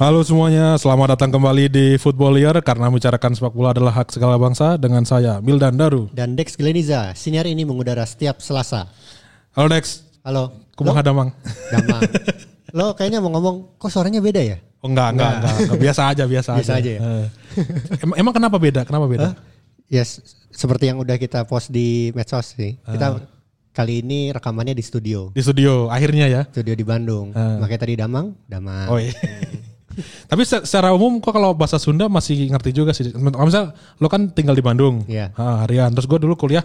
Halo semuanya, selamat datang kembali di Footballier karena membicarakan sepak bola adalah hak segala bangsa dengan saya Mildan Daru. Dan Dex Gleniza, siniar ini mengudara setiap Selasa. Halo Dex, Halo. kumaha damang? Damang. Lo kayaknya mau ngomong, kok suaranya beda ya? Oh enggak, enggak, enggak, enggak. biasa aja, biasa, Biasa aja ya? Eh. Em- emang kenapa beda? Kenapa beda? Yes, seperti yang udah kita post di medsos sih. Kita kali ini rekamannya di studio. Di studio akhirnya ya. Studio di Bandung. Ah. Makanya tadi Damang, Damang. Oh iya. Tapi se- secara umum kok kalau bahasa Sunda masih ngerti juga sih. Misal lo kan tinggal di Bandung, Iya. Ah, harian. Terus gue dulu kuliah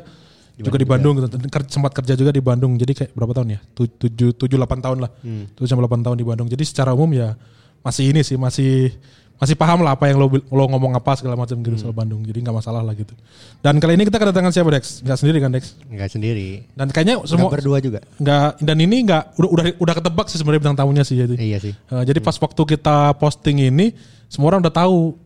juga di Bandung, gitu. Ker- sempat kerja juga di Bandung. Jadi kayak berapa tahun ya? Tu- Tujuh, tujuh, delapan tahun lah. Tujuh sampai delapan tahun di Bandung. Jadi secara umum ya masih ini sih, masih masih paham lah apa yang lo lo ngomong apa segala macam gitu soal Bandung. Jadi nggak masalah lah gitu. Dan kali ini kita kedatangan siapa Dex? Nggak sendiri kan Dex? Enggak sendiri. Dan kayaknya Semua semua berdua juga. nggak dan ini nggak udah udah udah ketebak sih sebenarnya bintang tamunya sih jadi. Iya sih. Uh, jadi pas waktu kita posting ini semua orang udah tahu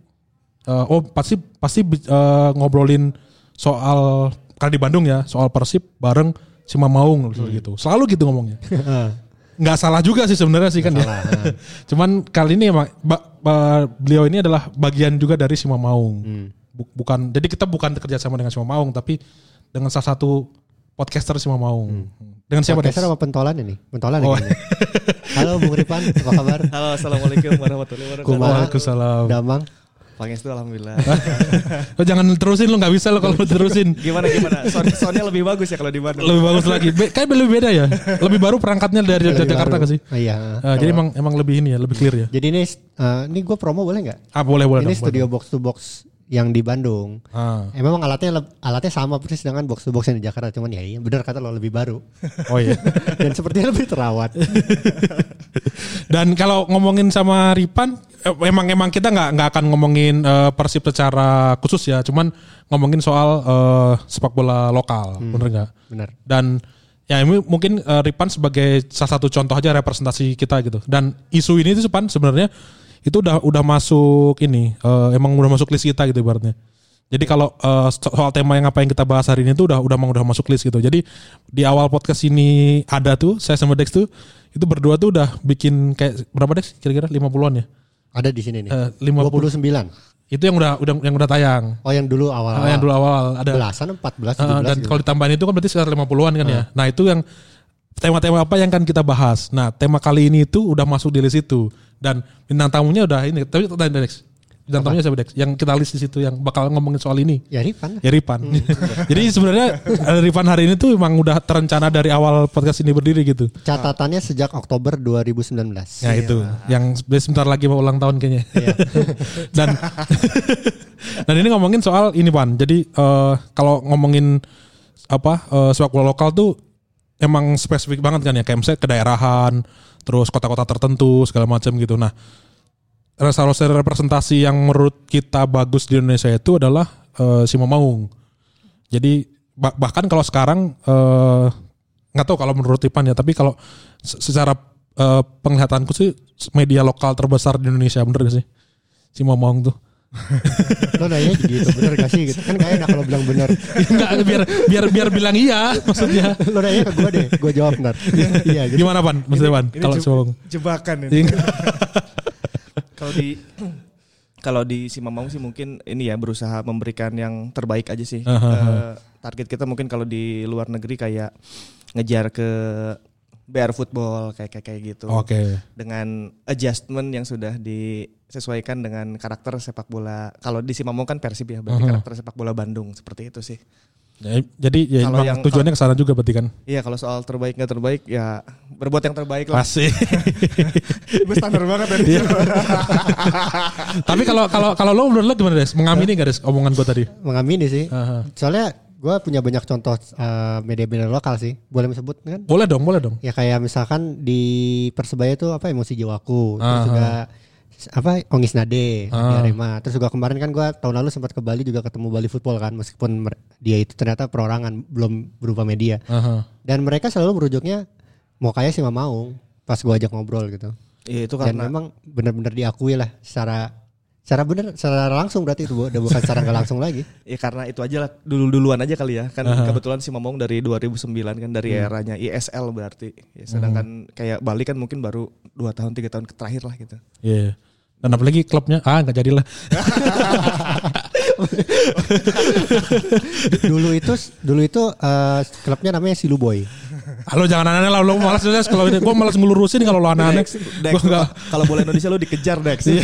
uh, oh pasti pasti uh, ngobrolin soal karena di Bandung ya soal Persib bareng Sima Maung gitu. Selalu gitu ngomongnya. Nggak salah juga sih sebenarnya sih kan ya. Cuman kali ini emang ba- ba- beliau ini adalah bagian juga dari Sima Maung. Bu- bukan jadi kita bukan kerja sama dengan Sima Maung tapi dengan salah satu podcaster Sima Maung. Dengan siapa? Podcaster apa pentolan ini? Pentolan Oh. ya kayaknya. Halo Bung Ripan, apa kabar? Halo, assalamualaikum warahmatullahi wabarakatuh. Kumaha? Waalaikumsalam. Damang. Pangestu alhamdulillah. Lo jangan terusin lo nggak bisa lo kalau terusin. gimana gimana? Sound, soundnya lebih bagus ya kalau di Bandung. lebih bagus lagi. Be kayak lebih beda ya. Lebih baru perangkatnya dari Lebih Jakarta baru. gak sih? Oh, iya. Eh, jadi emang emang lebih ini ya, lebih clear ya. Jadi ini eh, ini gue promo boleh nggak? Ah boleh boleh. Ini dong, studio box to box yang di Bandung. Ah. Eh, memang alatnya alatnya sama persis dengan box to box yang di Jakarta, cuman ya iya benar kata lo lebih baru Oh iya. dan sepertinya lebih terawat. Dan kalau ngomongin sama Ripan, eh, emang emang kita nggak nggak akan ngomongin eh, Persib secara khusus ya, cuman ngomongin soal eh, sepak bola lokal, bener nggak? Benar. Dan ya ini mungkin eh, Ripan sebagai salah satu contoh aja representasi kita gitu. Dan isu ini tuh Pan sebenarnya itu udah udah masuk ini eh, emang udah masuk list kita gitu ibaratnya. Jadi kalau so- soal tema yang apa yang kita bahas hari ini tuh udah udah emang udah masuk list gitu. Jadi di awal podcast ini ada tuh saya sama Dex tuh itu berdua tuh udah bikin kayak berapa Dex kira-kira 50-an ya? Ada di sini nih. Eh, 50. 29. Itu yang udah udah yang udah tayang. Oh yang dulu awal. Ah, yang dulu awal ada Belasan 14 17 Uh, dan gitu. kalau ditambahin itu kan berarti sekitar 50-an kan ya. Nah, itu yang tema-tema apa yang kan kita bahas. Nah, tema kali ini itu udah masuk di list itu dan bintang tamunya udah ini. Tapi tanya Dex. Bintang tamunya siapa Dex? Yang kita list di situ yang bakal ngomongin soal ini. Ya Ripan. Ya Ripan. Jadi sebenarnya uh, Ripan hari ini tuh emang udah terencana dari awal podcast ini berdiri gitu. Catatannya sejak Oktober 2019. Ya itu, yang sebentar lagi mau ulang tahun kayaknya. dan dan ini ngomongin soal ini Pan. Jadi eh, kalau ngomongin apa eh, sepak bola lokal tuh emang spesifik banget kan ya, kayak misalnya kedaerahan, terus kota-kota tertentu segala macam gitu. Nah, salah representasi yang menurut kita bagus di Indonesia itu adalah eh, Simo Maung. Jadi bah- bahkan kalau sekarang eh, nggak tahu kalau menurut Ipan ya, tapi kalau se- secara eh, penglihatanku sih media lokal terbesar di Indonesia bener gak sih? Simo Maung tuh. Lo nanya gitu bener gak sih gitu. Kan gak enak kalau bilang bener. Enggak biar biar biar bilang iya maksudnya. Lo nanya ke gue deh. Gue jawab bener. Iya gitu. Gimana Pan? Maksudnya Pan? Ini Kalau Maung. jebakan Iya. ini. kalau di kalau di Simamau sih mungkin ini ya berusaha memberikan yang terbaik aja sih. Aha. Eh, target kita mungkin kalau di luar negeri kayak ngejar ke BR football kayak kayak kayak gitu. Oke. Dengan adjustment yang sudah disesuaikan dengan karakter sepak bola. Kalau di Simamau kan Persib ya, berarti Aha. karakter sepak bola Bandung seperti itu sih. Ya, Jadi ya Kalau yang- tujuannya ke sana juga berarti kan. Iya kalau soal terbaik nggak terbaik ya berbuat yang terbaik lah. Pasti. Gue standar banget dari Iya. Tapi kalau kalau kalau lo menurut lo gimana Des? Mengamini gak Des omongan gue tadi? Mengamini sih. Aha. Soalnya gue punya banyak contoh eh, media-media lokal sih. Boleh disebut kan? Boleh dong, boleh dong. Ya kayak misalkan di Persebaya itu apa emosi jiwaku, terus Aha. juga apa Ongis Nade di Ah. Arema. Terus juga kemarin kan gua tahun lalu sempat ke Bali juga ketemu Bali Football kan meskipun dia itu ternyata perorangan belum berupa media. Aha. Dan mereka selalu merujuknya mau kayak sih mau pas gua ajak ngobrol gitu. Iya itu Dan karena memang benar-benar diakui lah secara secara bener secara langsung berarti itu Bu. udah bukan secara nggak langsung lagi. ya karena itu aja lah dulu duluan aja kali ya kan kebetulan si Momong dari 2009 kan dari eranya ISL berarti ya, sedangkan kayak Bali kan mungkin baru dua tahun tiga tahun terakhir lah gitu Iya. Dan apalagi klubnya ah nggak jadilah. dulu itu dulu itu eh, klubnya namanya Siluboy. Halo jangan aneh-aneh lah, lo malas jelas kalau ini gue malas ngelurusin kalau lo aneh-aneh. Kalau bola Indonesia lu dikejar Dex. Iya.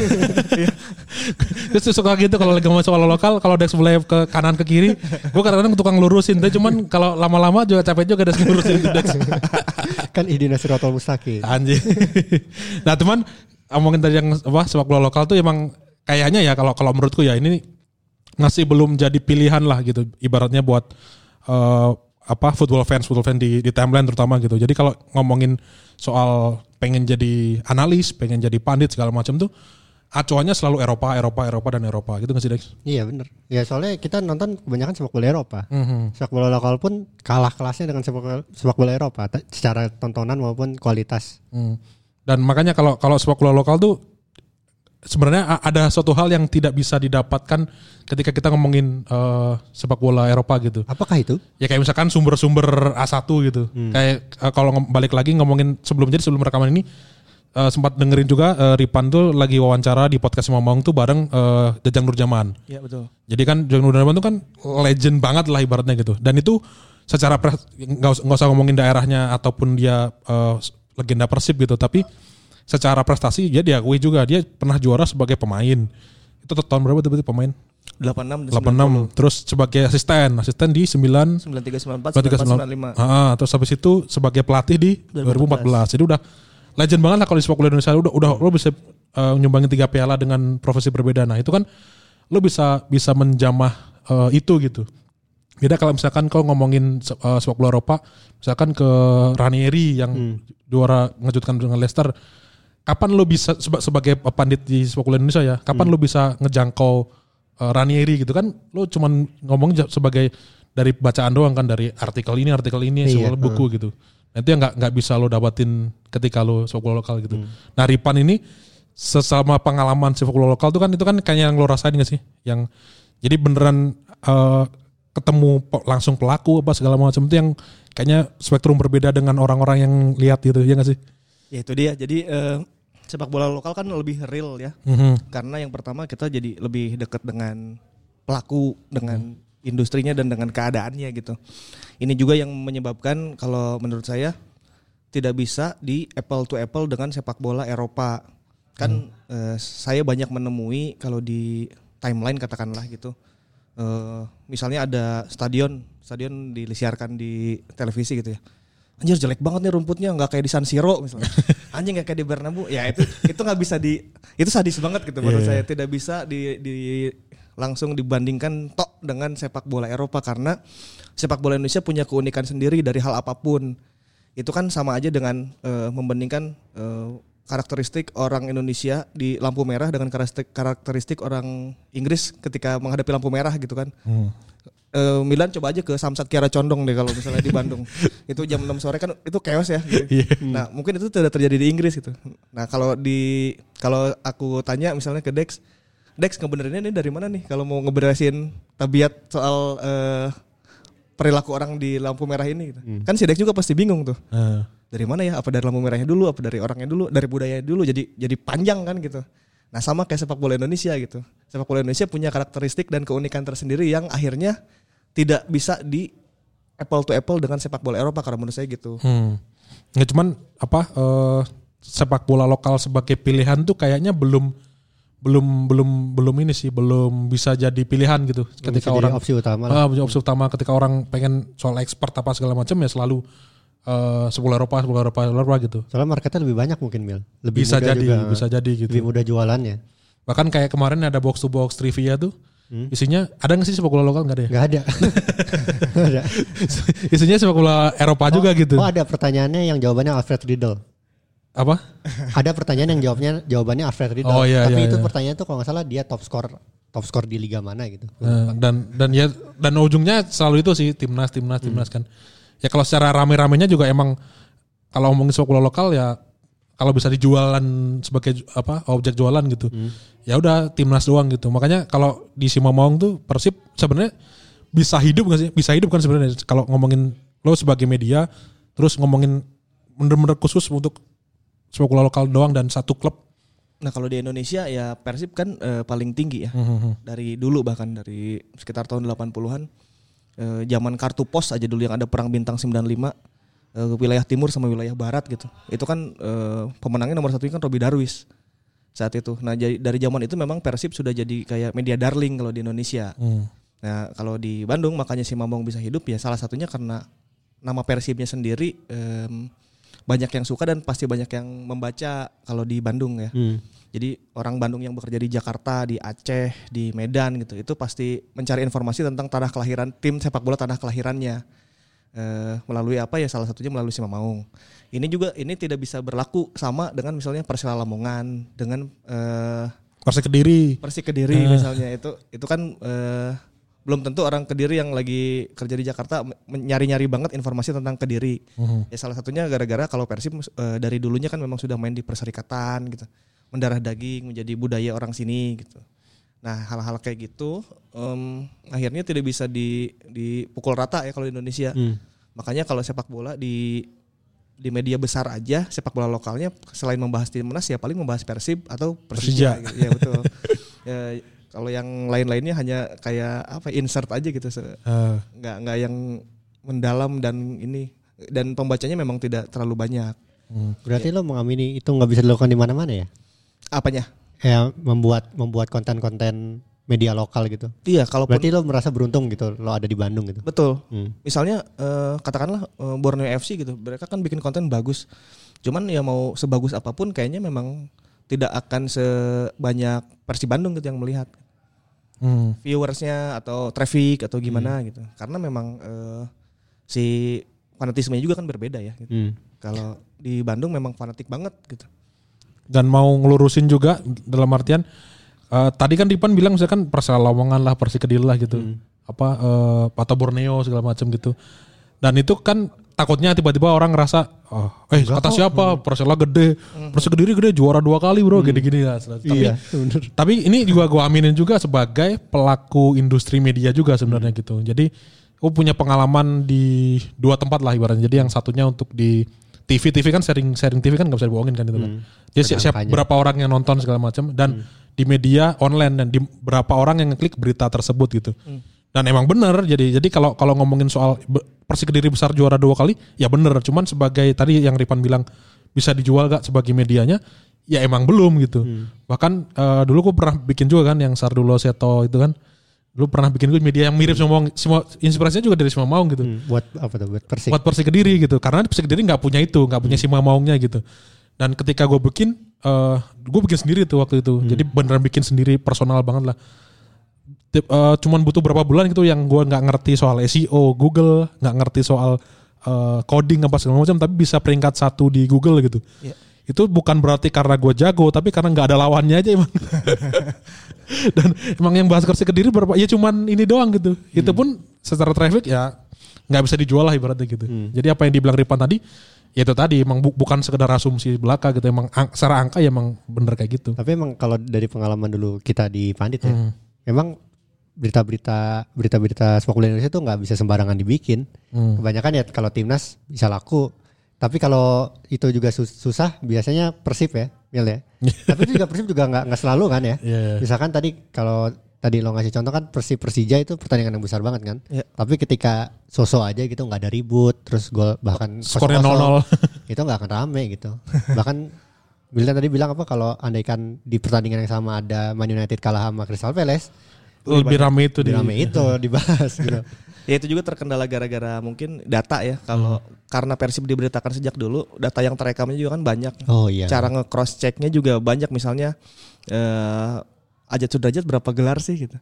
Terus suka gitu kalau lagi ngomong soal lokal, kalau Dex mulai ke kanan ke kiri, gue kadang-kadang tukang lurusin. Tapi cuman kalau lama-lama juga capek juga Dex ngurusin Dex. kan Idina Sirotol Mustaqim. Anjir. nah teman ngomongin tadi yang apa sepak bola lokal tuh emang kayaknya ya kalau kalau menurutku ya ini masih belum jadi pilihan lah gitu ibaratnya buat eh, apa football fans football fans di di timeline terutama gitu. Jadi kalau ngomongin soal pengen jadi analis, pengen jadi pandit segala macam tuh acuannya selalu Eropa, Eropa, Eropa dan Eropa gitu nggak sih Dex? Iya bener. Ya soalnya kita nonton kebanyakan sepak bola Eropa. Mhm. Sepak bola lokal pun kalah kelasnya dengan sepak bola, sepak bola Eropa secara tontonan maupun kualitas. Hmm. Dan makanya kalau kalau sepak bola lokal tuh sebenarnya ada suatu hal yang tidak bisa didapatkan ketika kita ngomongin eh, sepak bola Eropa gitu. Apakah itu? Ya kayak misalkan sumber-sumber A1 gitu. Kayak eh, kalau balik lagi ngomongin sebelum jadi sebelum rekaman ini eh, sempat dengerin juga eh, Ripan tuh lagi wawancara di podcast Mamang tuh bareng eh, Jajang Nurjaman. Iya betul. Jadi kan Jajang Nurjaman tuh kan legend banget lah ibaratnya gitu. Dan itu secara nggak us- nggak usah ngomongin daerahnya ataupun dia eh, legenda Persib gitu, tapi secara prestasi dia diakui juga dia pernah juara sebagai pemain. Itu tahun berapa tuh berarti pemain? 86 dan 86. Terus sebagai asisten, asisten di 9 93 94 Berarti ke 94 95. Ah, terus habis itu sebagai pelatih di 2014. Jadi udah legend banget lah kalau di sepak bola Indonesia udah udah lo bisa eh, nyumbangin tiga piala dengan profesi berbeda. Nah, itu kan lo bisa bisa menjamah eh, itu gitu. Beda kalau misalkan kau ngomongin eh, sepak bola Eropa, misalkan ke Ranieri yang juara ngejutkan dengan Leicester. Kapan lo bisa seba- sebagai pandit di sepak bola Indonesia ya? Kapan lo bisa ngejangkau eh, Ranieri gitu kan? Lo cuman ngomong sebagai dari bacaan doang kan dari artikel ini artikel ini Iya, soal buku gitu. Nah, itu yang nggak nggak bisa lo dapatin ketika lo sepak bola lokal gitu. Nah Ripan ini sesama pengalaman sepak bola lokal tuh kan itu kan kayaknya yang lo rasain gak sih? Yang jadi beneran eh, ketemu langsung pelaku apa segala macam itu yang kayaknya spektrum berbeda dengan orang-orang yang lihat gitu ya gak sih? Ya itu dia. Jadi eh, sepak bola lokal kan lebih real ya. Mhm. Karena yang pertama kita jadi lebih dekat dengan pelaku, dengan industrinya dan dengan keadaannya gitu. Ini juga yang menyebabkan kalau menurut saya tidak bisa di apple to apple dengan sepak bola Eropa. Kan eh, saya banyak menemui kalau di timeline katakanlah gitu. Eh, misalnya ada stadion, stadion disiarkan di televisi gitu ya. Anjir jelek banget nih rumputnya nggak kayak di San Siro misalnya. Anjing nggak kayak di Bernabeu. Ya itu itu nggak bisa di itu sadis banget gitu menurut Iya, saya tidak bisa di, di langsung dibandingkan tok dengan sepak bola Eropa karena sepak bola Indonesia punya keunikan sendiri dari hal apa pun. Itu kan sama aja dengan eh, membandingkan eh, karakteristik orang Indonesia di lampu merah dengan karakteristik, karakteristik orang Inggris ketika menghadapi lampu merah gitu kan. Hmm. Eh, Milan coba aja ke Samsat Kiara Condong deh kalau misalnya di Bandung. itu jam 6 sore kan itu chaos ya. gitu. Iya. Nah, mungkin itu tidak terjadi di Inggris gitu. Nah, kalau di kalau aku tanya misalnya ke Dex, Dex ngebenerinnya ini dari mana nih kalau mau ngeberesin tabiat soal eh, perilaku orang di lampu merah ini gitu. Kan si Dex juga pasti bingung tuh. Eh, Dari mana ya? Apa dari lampu merahnya dulu, apa dari orangnya dulu, dari budaya dulu jadi jadi panjang kan gitu. Nah, sama kayak sepak bola Indonesia gitu. Sepak bola Indonesia punya karakteristik dan keunikan tersendiri yang akhirnya tidak bisa di apple to apple dengan sepak bola Eropa karena menurut saya gitu. Hmm. Nggak cuman apa eh, sepak bola lokal sebagai pilihan tuh kayaknya belum belum belum belum ini sih belum bisa jadi pilihan gitu ketika orang opsi utama lah. ah, punya opsi utama ketika orang pengen soal expert apa segala macam ya selalu eh sepak bola Eropa bola Eropa bola Eropa gitu Soalnya marketnya lebih banyak mungkin Mil. Lebih bisa mudah jadi juga. bisa jadi gitu Lebih mudah jualannya. bahkan kayak kemarin ada box to box trivia tuh isinya ada nggak sih sepak bola lokal nggak ada ya Gak ada. Nggak ada. isinya sepak bola Eropa juga gitu Oh ada pertanyaannya yang jawabannya Alfred Riddle. apa Ada pertanyaan yang jawabnya jawabannya Alfred Riddle. Oh, iya, Tapi iya, itu iya. pertanyaan tuh kalau nggak salah dia top score top score di liga mana gitu. Eh, dan dan ya dan ujungnya selalu itu sih timnas timnas timnas kan ya kalau secara rame-ramenya juga emang kalau ngomongin sepak bola lokal ya kalau bisa dijualan sebagai apa objek jualan gitu ya udah timnas doang gitu. Makanya kalau di Simamaung tuh Persib sebenarnya bisa hidup gak sih? Bisa hidup kan sebenarnya kalau ngomongin lo sebagai media terus ngomongin bener-bener khusus untuk sepak bola lokal doang dan satu klub. Nah kalau di Indonesia ya Persib kan eh, paling tinggi ya. Hmm. dari dulu bahkan dari sekitar tahun 80-an eh, zaman kartu pos aja dulu yang ada perang bintang 95 eh, wilayah timur sama wilayah barat gitu. Itu kan eh, pemenangnya nomor satu kan Robi Darwis saat itu. Nah jadi dari zaman itu memang Persib sudah jadi kayak media darling kalau di Indonesia. Hmm. Nah kalau di Bandung makanya si Mamong bisa hidup ya salah satunya karena nama Persibnya sendiri em, banyak yang suka dan pasti banyak yang membaca kalau di Bandung ya. Hmm. Jadi orang Bandung yang bekerja di Jakarta, di Aceh, di Medan gitu, itu pasti mencari informasi tentang tanah kelahiran tim sepak bola tanah kelahirannya. Eh, melalui apa ya salah satunya melalui Sima Maung. Ini juga ini tidak bisa berlaku sama dengan misalnya Persela Lamongan dengan eh, Persik Kediri. Persik Kediri misalnya itu itu kan eh, belum tentu orang Kediri yang lagi kerja di Jakarta nyari-nyari banget informasi tentang Kediri. Ya salah satunya gara-gara kalau Persib eh, dari dulunya kan memang sudah main di perserikatan gitu. Mendarah daging menjadi budaya orang sini gitu. Nah, hal-hal kayak gitu em, akhirnya tidak bisa di dipukul rata ya kalau di Indonesia. Hmm. Makanya kalau sepak bola di di media besar aja sepak bola lokalnya selain membahas timnas ya paling membahas Persib atau Persija. Persija. Gitu. Ya betul. ya, kalau yang lain-lainnya hanya kayak apa insert aja gitu Eh, nggak nggak yang mendalam dan ini dan pembacanya memang tidak terlalu banyak. Berarti lo mengamini itu nggak bisa dilakukan di mana-mana ya? Apanya? Ya membuat membuat konten-konten media lokal gitu. Iya, kalau Berarti lo merasa beruntung gitu lo ada di Bandung gitu. betul. Hmm. Misalnya eh, katakanlah eh, Borneo FC gitu, mereka kan bikin konten bagus. Cuman ya mau sebagus apa pun kayaknya memang tidak akan sebanyak Persib Bandung gitu yang melihat hmm. viewersnya atau traffic atau gimana gitu. Karena memang eh, si fanatismenya juga kan berbeda ya. Gitu. Hmm. Kalau di Bandung memang fanatik banget gitu. Dan mau ngelurusin juga dalam artian eh, tadi kan Dipan bilang misalkan Persela Lamongan lah, Persik Kediri lah gitu. Apa eh, Pata Borneo segala macam gitu. Dan itu kan takutnya tiba-tiba orang ngerasa oh, eh kata siapa Persela gede, Persik Kediri gede juara dua kali bro, gini-gini lah. Tapi Iya, bener. tapi ini juga gue aminin juga sebagai pelaku industri media juga sebenarnya gitu. Jadi gue punya pengalaman di dua tempat lah ibaratnya. Jadi yang satunya untuk di TV, TV kan sharing sharing TV kan nggak bisa dibohongin kan itu kan. Jadi si- siap angkanya. berapa orang yang nonton segala macam dan di media online dan di berapa orang yang ngeklik berita tersebut gitu. Dan emang bener jadi jadi kalau kalau ngomongin soal Persik Kediri besar juara dua kali ya bener. Cuman sebagai tadi yang Ripan bilang bisa dijual gak sebagai medianya ya emang belum gitu. Bahkan eh, dulu gue pernah bikin juga kan yang Sardulo Seto itu kan. Dulu pernah bikin gue media yang mirip sama Maung. semua inspirasinya juga dari semua Maung gitu. Hmm, Buat apa tuh? Buat Persik. Buat Persik Kediri gitu. Karena Persik Kediri nggak punya itu, nggak punya Sima Maungnya gitu. Dan ketika gue bikin, eh gue bikin sendiri tuh waktu itu. Jadi beneran bikin sendiri personal banget lah. Eh, cuman butuh berapa bulan gitu yang gue nggak ngerti soal SEO Google, nggak ngerti soal eh, coding apa segala macam, tapi bisa peringkat satu di Google gitu. Iya. Itu bukan berarti karena gue jago, tapi karena nggak ada lawannya aja emang. Dan emang yang bahas Persik Kediri berapa? Ya cuman ini doang gitu. Itu pun secara traffic ya nggak bisa dijual lah ibaratnya gitu. Jadi apa yang dibilang Ripan tadi, ya itu tadi emang bu- bukan sekedar asumsi belaka gitu. Emang ang- secara angka ya emang bener kayak gitu. Tapi emang kalau dari pengalaman dulu kita di Pandit ya, memang berita-berita berita-berita sepak bola Indonesia tuh nggak bisa sembarangan dibikin. Hmm. Kebanyakan ya kalau timnas bisa laku. Tapi kalau itu juga sus- susah, biasanya Persib ya, Mil ya. Tapi itu juga Persib juga nggak nggak selalu kan ya. Iya, iya. Misalkan tadi kalau tadi lo ngasih contoh kan Persib Persija itu pertandingan yang besar banget kan. Iya. Tapi ketika sosok aja gitu nggak ada ribut, terus gol bahkan Skornya 0-0. itu nggak akan rame gitu. Bahkan Bildan tadi bilang apa kalau andaikan di pertandingan yang sama ada Man United kalah sama Crystal Palace, Lebih rame itu di rame itu dibahas gitu. Ya itu juga terkendala gara-gara mungkin data ya. Kalau karena Persib diberitakan sejak dulu, data yang terekamnya juga kan banyak. Oh iya. Cara nge-cross checknya juga banyak misalnya eh Ajat Sudrajat berapa gelar sih gitu.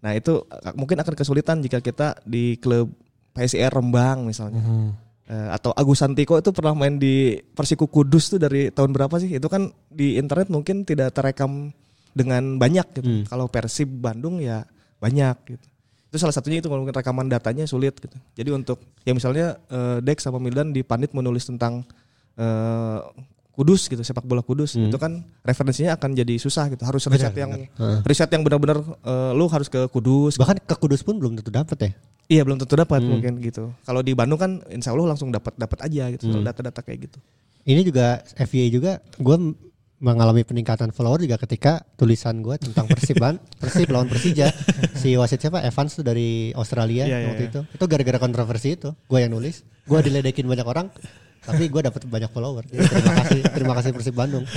Nah itu eh, mungkin akan kesulitan jika kita di klub PSIR Rembang misalnya. Eh, atau Agus Santiko itu pernah main di Persiku Kudus tuh dari tahun berapa sih? Itu kan di internet mungkin tidak terekam dengan banyak gitu. Kalau Persib Bandung ya banyak gitu. Itu salah satunya itu kalau mungkin rekaman datanya sulit gitu. Jadi untuk ya misalnya eh, Dex sama Mildan di Pandit menulis tentang eh, Kudus gitu, sepak bola Kudus. Itu kan referensinya akan jadi susah gitu. Harus riset yang riset yang benar-benar eh, lu harus ke Kudus. Bahkan ke Kudus pun belum tentu dapat ya. Iya belum tentu dapat mungkin gitu. Kalau di Bandung kan insya Allah langsung dapat dapat aja gitu. Data-data kayak gitu. Ini juga FIA juga gue mengalami peningkatan follower juga ketika tulisan gue tentang Persiban, Persib lawan Persija. Si wasit siapa? Evans tuh dari Australia Iya, iya, waktu iya. itu. Itu gara-gara kontroversi itu. Gue yang nulis. Gue diledekin banyak orang. Tapi gue dapat banyak follower. Jadi terima kasih, terima kasih Persib Bandung.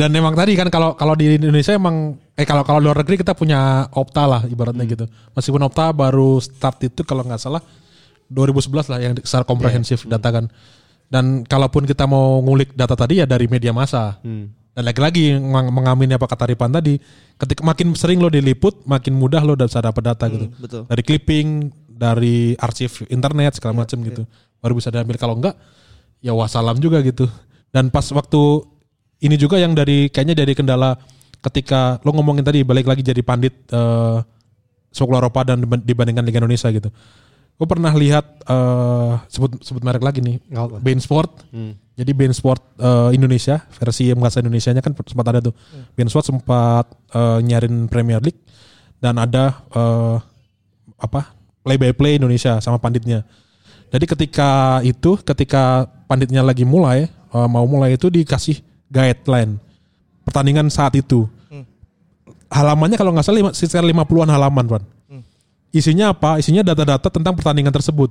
Dan emang tadi kan kalau kalau di Indonesia emang eh kalau kalau luar negeri kita punya Opta lah ibaratnya gitu. Meskipun Opta baru start itu kalau nggak salah 2011 lah yang secara komprehensif data kan. Dan kalaupun kita mau ngulik data tadi ya dari media massa. Dan lagi-lagi meng- mengamini apa kata Ripan tadi, ketika makin sering lo diliput, makin mudah lo bisa dapat data gitu. betul. Dari clipping, dari arsip internet segala macam gitu. Baru bisa diambil kalau enggak ya wassalam juga gitu. Dan pas waktu ini juga yang dari kayaknya dari kendala ketika lo ngomongin tadi balik lagi jadi pandit eh bola Eropa dan diban- dibandingkan Liga Indonesia gitu. Gue pernah lihat eh sebut sebut merek lagi nih. Bein Sport. Jadi Bein Sport eh, Indonesia versi yang bahasa Indonesianya kan sempat ada tuh. Bein Sport sempat eh, nyarin Premier League dan ada eh, apa play by play Indonesia sama panditnya. Jadi ketika itu, ketika panditnya lagi mulai, eh, mau mulai itu dikasih guideline pertandingan saat itu. Halamannya kalau nggak salah lima- sekitar 50-an halaman, Wan. Isinya apa? Isinya data-data tentang pertandingan tersebut.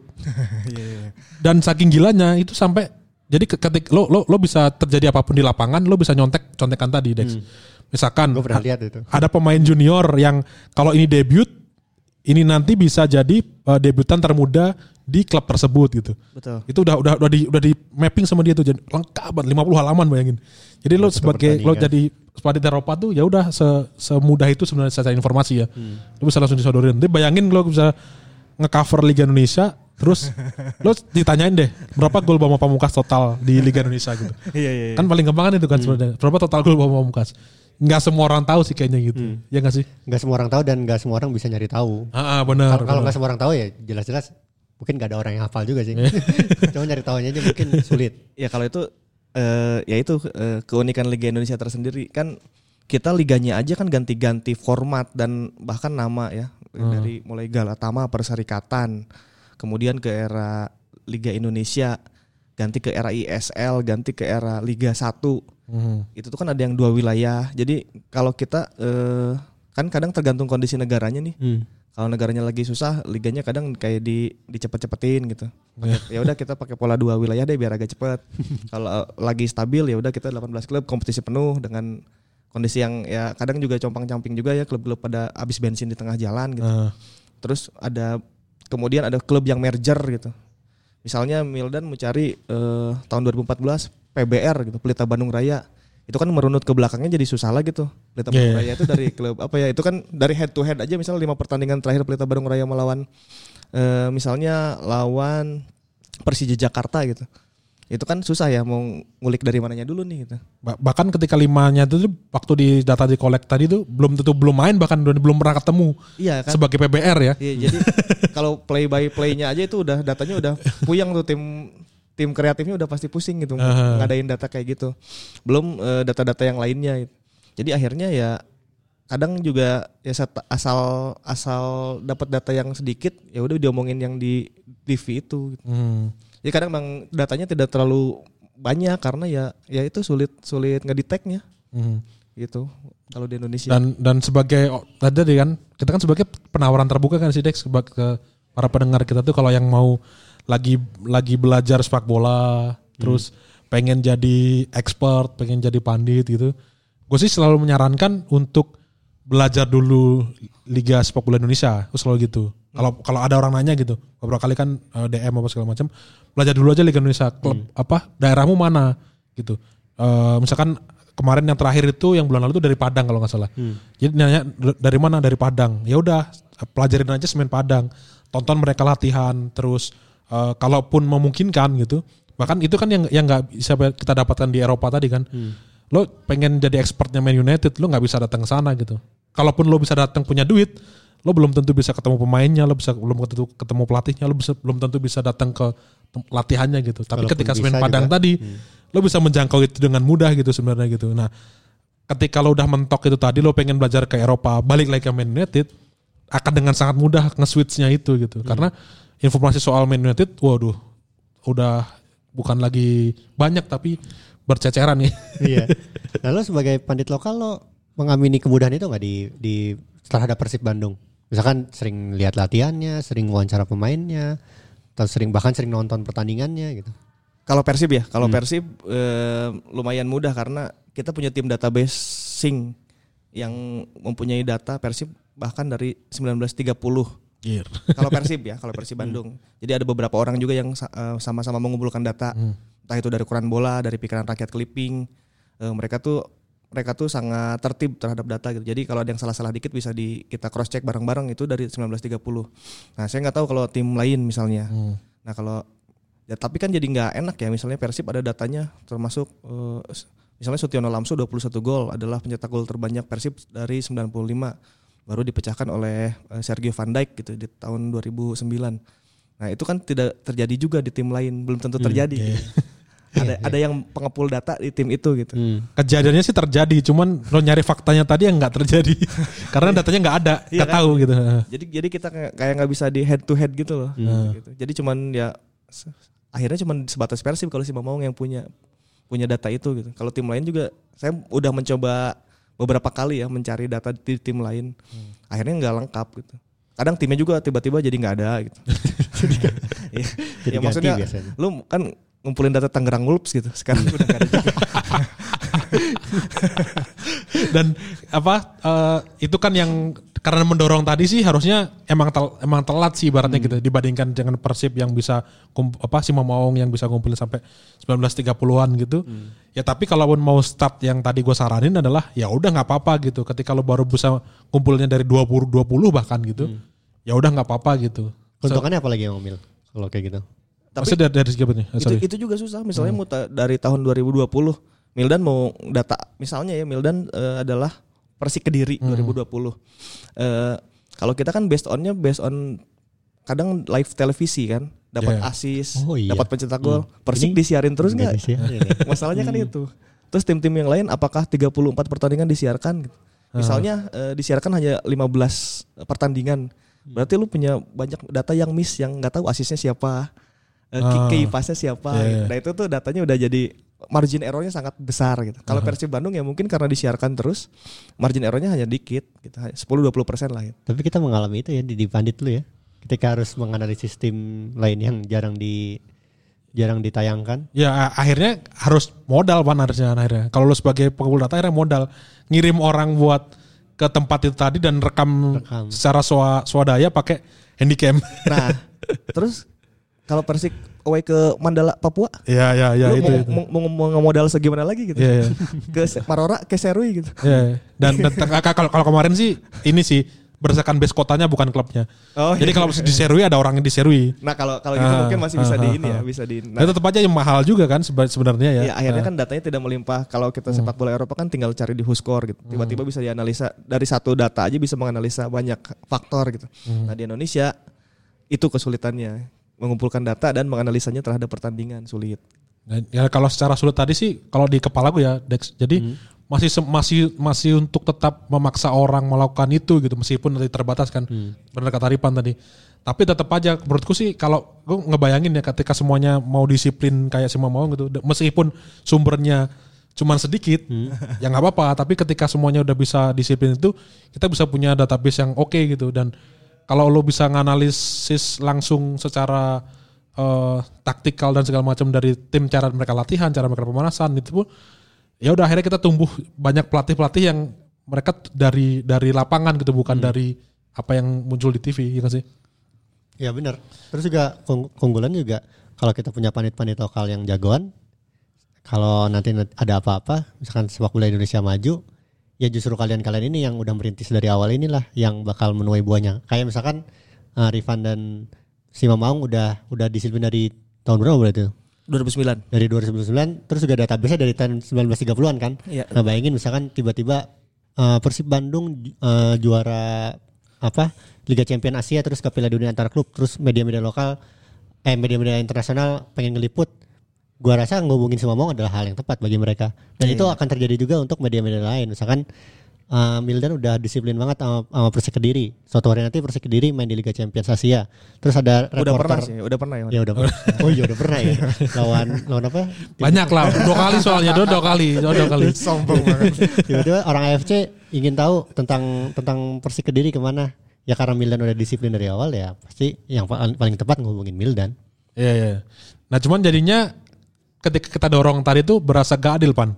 Dan saking gilanya itu sampai jadi ke- ketik lo lo lo bisa terjadi apa pun di lapangan, lo bisa nyontek contekan tadi, Dex. Misalkan Gue pernah a- lihat itu. ada pemain junior yang kalau ini debut ini nanti bisa jadi uh, debutan termuda di klub tersebut gitu. Betul. Itu udah udah udah di udah di mapping sama dia tuh jadi lengkap banget 50 halaman bayangin. Jadi lo sebagai lo jadi sebagai Eropa tuh ya udah se, semudah itu sebenarnya secara informasi ya. Lo bisa langsung disodorin. Nanti bayangin lo bisa ngecover Liga Indonesia terus lo ditanyain deh berapa gol Bama Pamungkas total di Liga Indonesia gitu. Iya iya. Kan paling gampang kan itu kan sebenarnya. Berapa total gol Bama Pamungkas? Nggak semua orang tahu sih kayaknya gitu. Ya nggak sih? Nggak semua orang tahu dan nggak semua orang bisa nyari tahu. Ah, ah, benar. Kalau nggak semua orang tahu ya jelas-jelas mungkin nggak ada orang yang hafal juga sih. Cuma nyari tahunya aja mungkin sulit. Ya kalau itu eh, ya itu eh, keunikan Liga Indonesia tersendiri. Kan kita liganya aja kan ganti-ganti format dan bahkan nama ya dari mulai Galatama Perserikatan kemudian ke era Liga Indonesia ganti ke era ISL ganti ke era Liga 1 Mhm. itu tuh kan ada yang dua wilayah. Jadi kalau kita eh, kan kadang tergantung kondisi negaranya nih kalau negaranya lagi susah liganya kadang kayak di dicepet-cepetin gitu. Pakai- ya udah kita pakai pola dua wilayah deh biar agak cepet. Kalau lagi stabil ya udah kita 18 klub kompetisi penuh dengan kondisi yang ya kadang juga compang-camping juga ya klub-klub pada habis bensin di tengah jalan gitu. Terus ada kemudian ada klub yang merger gitu. Misalnya Mildan mau cari eh, tahun 2014 PBR gitu Pelita Bandung Raya itu kan merunut ke belakangnya jadi susah lagi tuh. Pelita Bandung Iya, Raya itu dari klub apa ya itu kan dari head to head aja. Misalnya lima pertandingan terakhir Pelita Bandung Raya melawan eh, misalnya lawan Persija Jakarta gitu. Itu kan susah ya mau ngulik dari mananya dulu nih gitu. Ba- bahkan ketika limanya itu waktu di data di collect tadi tuh belum tentu belum main bahkan belum belum pernah ketemu iya kan? sebagai PBR ya. Iya, jadi kalau play by play-nya aja itu udah datanya udah puyang tuh tim tim kreatifnya udah pasti pusing gitu Aha. ngadain data kayak gitu. Belum eh, data-data yang lainnya. Jadi akhirnya ya kadang juga ya asal asal dapat data yang sedikit ya udah diomongin yang di TV itu. gitu. Hmm. Jadi kadang memang datanya tidak terlalu banyak karena ya ya itu sulit sulit ngedeteknya Hmm. gitu kalau di Indonesia. Dan dan sebagai oh, tadi kan kita kan sebagai penawaran terbuka kan sih Dex ke, ke para pendengar kita tuh kalau yang mau lagi lagi belajar sepak bola terus pengen jadi expert, pengen jadi pandit gitu. Gue sih selalu menyarankan untuk belajar dulu Liga Sepak Bola Indonesia, gue selalu gitu. Kalau kalau ada orang nanya gitu, beberapa kali kan eh, DM apa segala macam, belajar dulu aja Liga Indonesia. Klub apa daerahmu mana gitu. Eh, misalkan kemarin yang terakhir itu yang bulan lalu itu dari Padang kalau nggak salah. Jadi nanya "D- dari mana dari Padang. Ya udah pelajarin aja semen Padang. Tonton mereka latihan terus eh, kalaupun memungkinkan gitu. Bahkan itu kan yang yang nggak bisa kita dapatkan di Eropa tadi kan. Lo pengen jadi expertnya Man United, lo nggak bisa datang ke sana gitu. Kalaupun lo bisa datang punya duit, lo belum tentu bisa ketemu pemainnya, lo bisa belum tentu ketemu pelatihnya, lo bisa belum tentu bisa datang ke latihannya gitu. Tapi Kalaupun ketika semen bisa Padang juga. tadi, lo bisa menjangkau itu dengan mudah gitu sebenarnya gitu. Nah, ketika lo udah mentok itu tadi, lo pengen belajar ke Eropa, balik lagi ke Man United, akan dengan sangat mudah nge-switchnya itu gitu. Karena informasi soal Man United, waduh, udah bukan lagi banyak tapi berceceran nih. iya. Nah lo sebagai pandit lokal lo mengamini kemudahan itu nggak di di terhadap Persib Bandung? Misalkan sering lihat latihannya, sering wawancara pemainnya, atau sering bahkan sering nonton pertandingannya gitu. Kalau Persib ya, kalau Persib eh, lumayan mudah karena kita punya tim database sing yang mempunyai data Persib bahkan dari 1930. Kalau Persib ya, kalau Persib Bandung. Jadi ada beberapa orang juga yang eh, sama-sama mengumpulkan data, entah itu dari koran bola, dari pikiran rakyat clipping. Eh, mereka tuh mereka tuh sangat tertib terhadap data gitu. Jadi kalau ada yang salah-salah dikit bisa di kita cross check bareng-bareng itu dari 1930. Nah, saya nggak tahu kalau tim lain misalnya. Nah, kalau ya tapi kan jadi nggak enak ya misalnya Persib ada datanya termasuk s- misalnya Sutiono Lamso 21 gol adalah pencetak gol terbanyak Persib dari 95 baru dipecahkan oleh eh, Sergio Van Dijk gitu di tahun 2009. Nah, itu kan tidak terjadi juga di tim lain, belum tentu terjadi. gitu. ada ada yang pengepul data di tim itu gitu. Hmm. Kejadiannya sih terjadi, cuman lo nyari faktanya tadi yang nggak terjadi. Karena datanya nggak ada, Iya nggak kan? tahu gitu. Jadi jadi kita kayak nggak bisa di head to head gitu loh. Gitu. Jadi cuman ya akhirnya cuman sebatas Persib kalau si Mamawang yang punya punya data itu gitu. Kalau tim lain juga saya udah mencoba beberapa kali ya mencari data di tim lain. Akhirnya nggak lengkap gitu. Kadang timnya juga tiba-tiba jadi nggak ada gitu. Iya. Jadi ya ganti maksudnya biasanya. lu kan ngumpulin data Tangerang Wolves gitu. Sekarang udah nggak ada juga. Dan apa eh, itu kan yang karena mendorong tadi sih harusnya emang tel- emang telat sih ibaratnya gitu dibandingkan dengan Persib yang bisa apa si Maung yang bisa ngumpulin sampai 1930-an gitu. Ya tapi kalaupun mau start yang tadi gue saranin adalah ya udah nggak apa-apa gitu. Ketika lo baru bisa kumpulnya dari 20 20 bahkan gitu. Ya udah nggak apa-apa gitu. Keuntungannya apa lagi yang Mil kalau kayak gitu? Tapi Maksudnya dari, dari segi apa nih? Itu, itu juga susah misalnya mau ta- dari tahun 2020 Mildan mau data misalnya ya Mildan eh, adalah Persik Kediri 2020 Eh, kalau kita kan based onnya based on kadang live televisi kan dapat Yeah. assist Oh, iya. dapat pencetak gol Persik Ini disiarin terus nggak ya? masalahnya kan itu terus tim-tim yang lain apakah 34 pertandingan disiarkan misalnya eh, disiarkan hanya 15 pertandingan berarti lu punya banyak data yang miss yang nggak tahu asisnya siapa eh, Ah. pasnya siapa Iya, gitu. iya. nah itu tuh datanya udah jadi margin errornya sangat besar gitu kalau Persib Bandung ya mungkin karena disiarkan terus margin errornya hanya dikit gitu 10-20 persen lah gitu. Tapi kita mengalami itu ya di, di pandit dulu ya. Ketika harus menganalisis tim lain yang jarang di jarang ditayangkan. Ya akhirnya harus modal pan harusnya akhirnya. Kalau lu sebagai pengumpul data akhirnya modal ngirim orang buat ke tempat itu tadi dan rekam, Rekam. secara swa, swadaya pakai handycam. nah terus kalau Persik away ke Mandala Papua Iya iya iya itu. mau, itu. mau, mau, mau ngemodal segimana lagi gitu Iya iya. ke Marora ke Serui gitu Iya. Dan, dan te- kalau kalau kemarin sih ini sih berdasarkan base kotanya bukan klubnya. Oh, Jadi iya. kalau di Serui ada orang yang di Serui. Nah kalau kalau gitu Ah, mungkin masih bisa ah, di ah, ini ya, ah. bisa di. Nah, tetap aja yang mahal juga kan sebenarnya ya. ya akhirnya kan datanya tidak melimpah. Kalau kita sepak bola Eropa kan tinggal cari di Whoscore gitu. Tiba-tiba bisa dianalisa dari satu data aja bisa menganalisa banyak faktor gitu. Nah di Indonesia itu kesulitannya mengumpulkan data dan menganalisanya terhadap pertandingan sulit. Dan ya kalau secara sulit tadi sih kalau di kepala gue ya Dex. Jadi masih se- masih masih untuk tetap memaksa orang melakukan itu gitu meskipun nanti terbatas kan. Benar kata Ripan tadi. Tapi tetap aja menurutku sih kalau gue ngebayangin ya ketika semuanya mau disiplin kayak semua mau gitu meskipun sumbernya cuman sedikit ya nggak apa-apa tapi ketika semuanya udah bisa disiplin itu kita bisa punya database yang oke gitu dan kalau lo bisa nganalisis langsung secara eh, taktikal dan segala macam dari tim cara mereka latihan, cara mereka pemanasan itu pun ya udah akhirnya kita tumbuh banyak pelatih-pelatih yang mereka dari dari lapangan gitu bukan dari apa yang muncul di TV ya nggak sih? Ya benar. Terus juga keung- keunggulan juga kalau kita punya panit-panit lokal yang jagoan, kalau nanti ada apa-apa, misalkan sepak bola Indonesia maju, ya justru kalian-kalian ini yang udah merintis dari awal inilah yang bakal menuai buahnya. Kayak misalkan uh, Rifan dan Sima Maung udah udah disiplin dari tahun berapa berarti itu? 2009. Dari 2009 terus juga database dari tahun 1930-an kan. Iya. Nah, bayangin misalkan tiba-tiba uh, Persib Bandung uh, juara apa? Liga Champion Asia terus ke Piala Dunia antar klub terus media-media lokal eh media-media internasional pengen ngeliput gua rasa ngomongin semua mau adalah hal yang tepat bagi mereka dan Iya, itu akan terjadi juga untuk media-media lain misalkan uh, Mildan udah disiplin banget sama, sama Persik Kediri. Suatu hari nanti Persik Kediri main di Liga Champions Asia. Terus ada Udah reporter pernah sih, udah pernah ya. Ya udah pernah. Oh iya udah pernah ya. Lawan lawan apa? Banyak lah, dua kali soalnya, dua, dua kali, dua, dua kali. Sombong banget. Tiba-tiba orang AFC ingin tahu tentang tentang Persik Kediri ke mana. Ya karena Mildan udah disiplin dari awal ya pasti yang paling, paling tepat ngehubungin Mildan. Iya, iya. Nah cuman jadinya ketika kita dorong tadi itu berasa gak adil pan.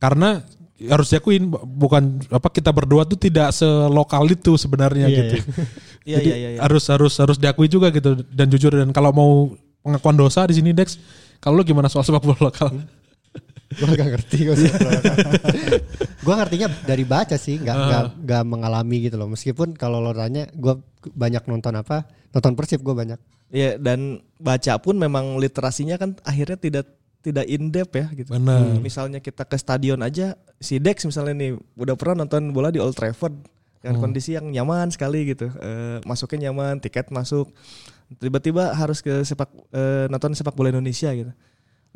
Karena harus diakuin bukan apa kita berdua tuh tidak selokal itu sebenarnya Iya, gitu. Iya Jadi iya iya. iya. harus harus harus diakui juga gitu dan jujur dan kalau mau pengakuan dosa di sini Dex, kalau lu gimana soal sepak bola lokal? Gue gak ngerti gue Gue ngertinya dari baca sih, nggak nggak nggak mengalami gitu loh. Meskipun kalau lo tanya, gue banyak nonton apa, nonton Persib gue banyak. Iya dan baca pun memang literasinya kan akhirnya tidak tidak in depth ya gitu. Benar. Misalnya kita ke stadion aja si Dex misalnya nih udah pernah nonton bola di Old Trafford dengan kondisi yang nyaman sekali gitu. Eh, masuknya nyaman, tiket masuk. Tiba-tiba harus ke sepak eh, nonton sepak bola Indonesia gitu.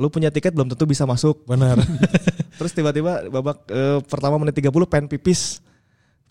Lu punya tiket belum tentu bisa masuk. Benar. Terus tiba-tiba babak eh, pertama menit 30 pengen pipis.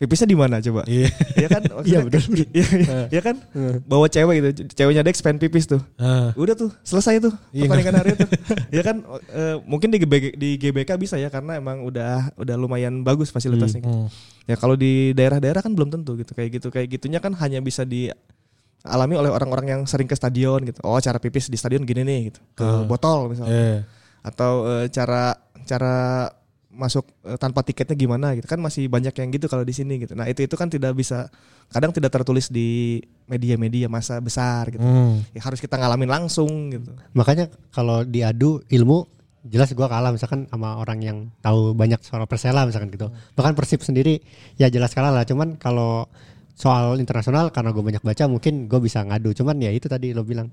Pipisnya di mana coba? Iya. Iya kan? Iya, bener, Iya, iya, iya kan? Bawa cewek gitu. Ceweknya Dex pengen pipis tuh. Ah. Udah tuh, selesai tuh Iya, pertandingan hari itu. ya kan eh, mungkin di GBK, di GBK bisa ya karena emang udah udah lumayan bagus fasilitasnya. gitu. Hmm. Ya kalau di daerah-daerah kan belum tentu gitu. Kayak gitu kayak gitunya kan hanya bisa dialami oleh orang-orang yang sering ke stadion gitu. Oh, cara pipis di stadion gini nih gitu. Ke Ah. botol misalnya. Iya. Atau eh, cara cara masuk eh, tanpa tiketnya gimana gitu kan masih banyak yang gitu kalau di sini gitu. Nah, itu itu kan tidak bisa kadang tidak tertulis di media-media masa besar gitu. Hmm. Ya, harus kita ngalamin langsung gitu. Makanya kalau diadu ilmu, jelas gue kalah misalkan sama orang yang tahu banyak soal Persela misalkan gitu. Bahkan Persib sendiri ya jelas kalah lah. Cuman kalau soal internasional karena gue banyak baca mungkin gue bisa ngadu. Cuman ya itu tadi lo bilang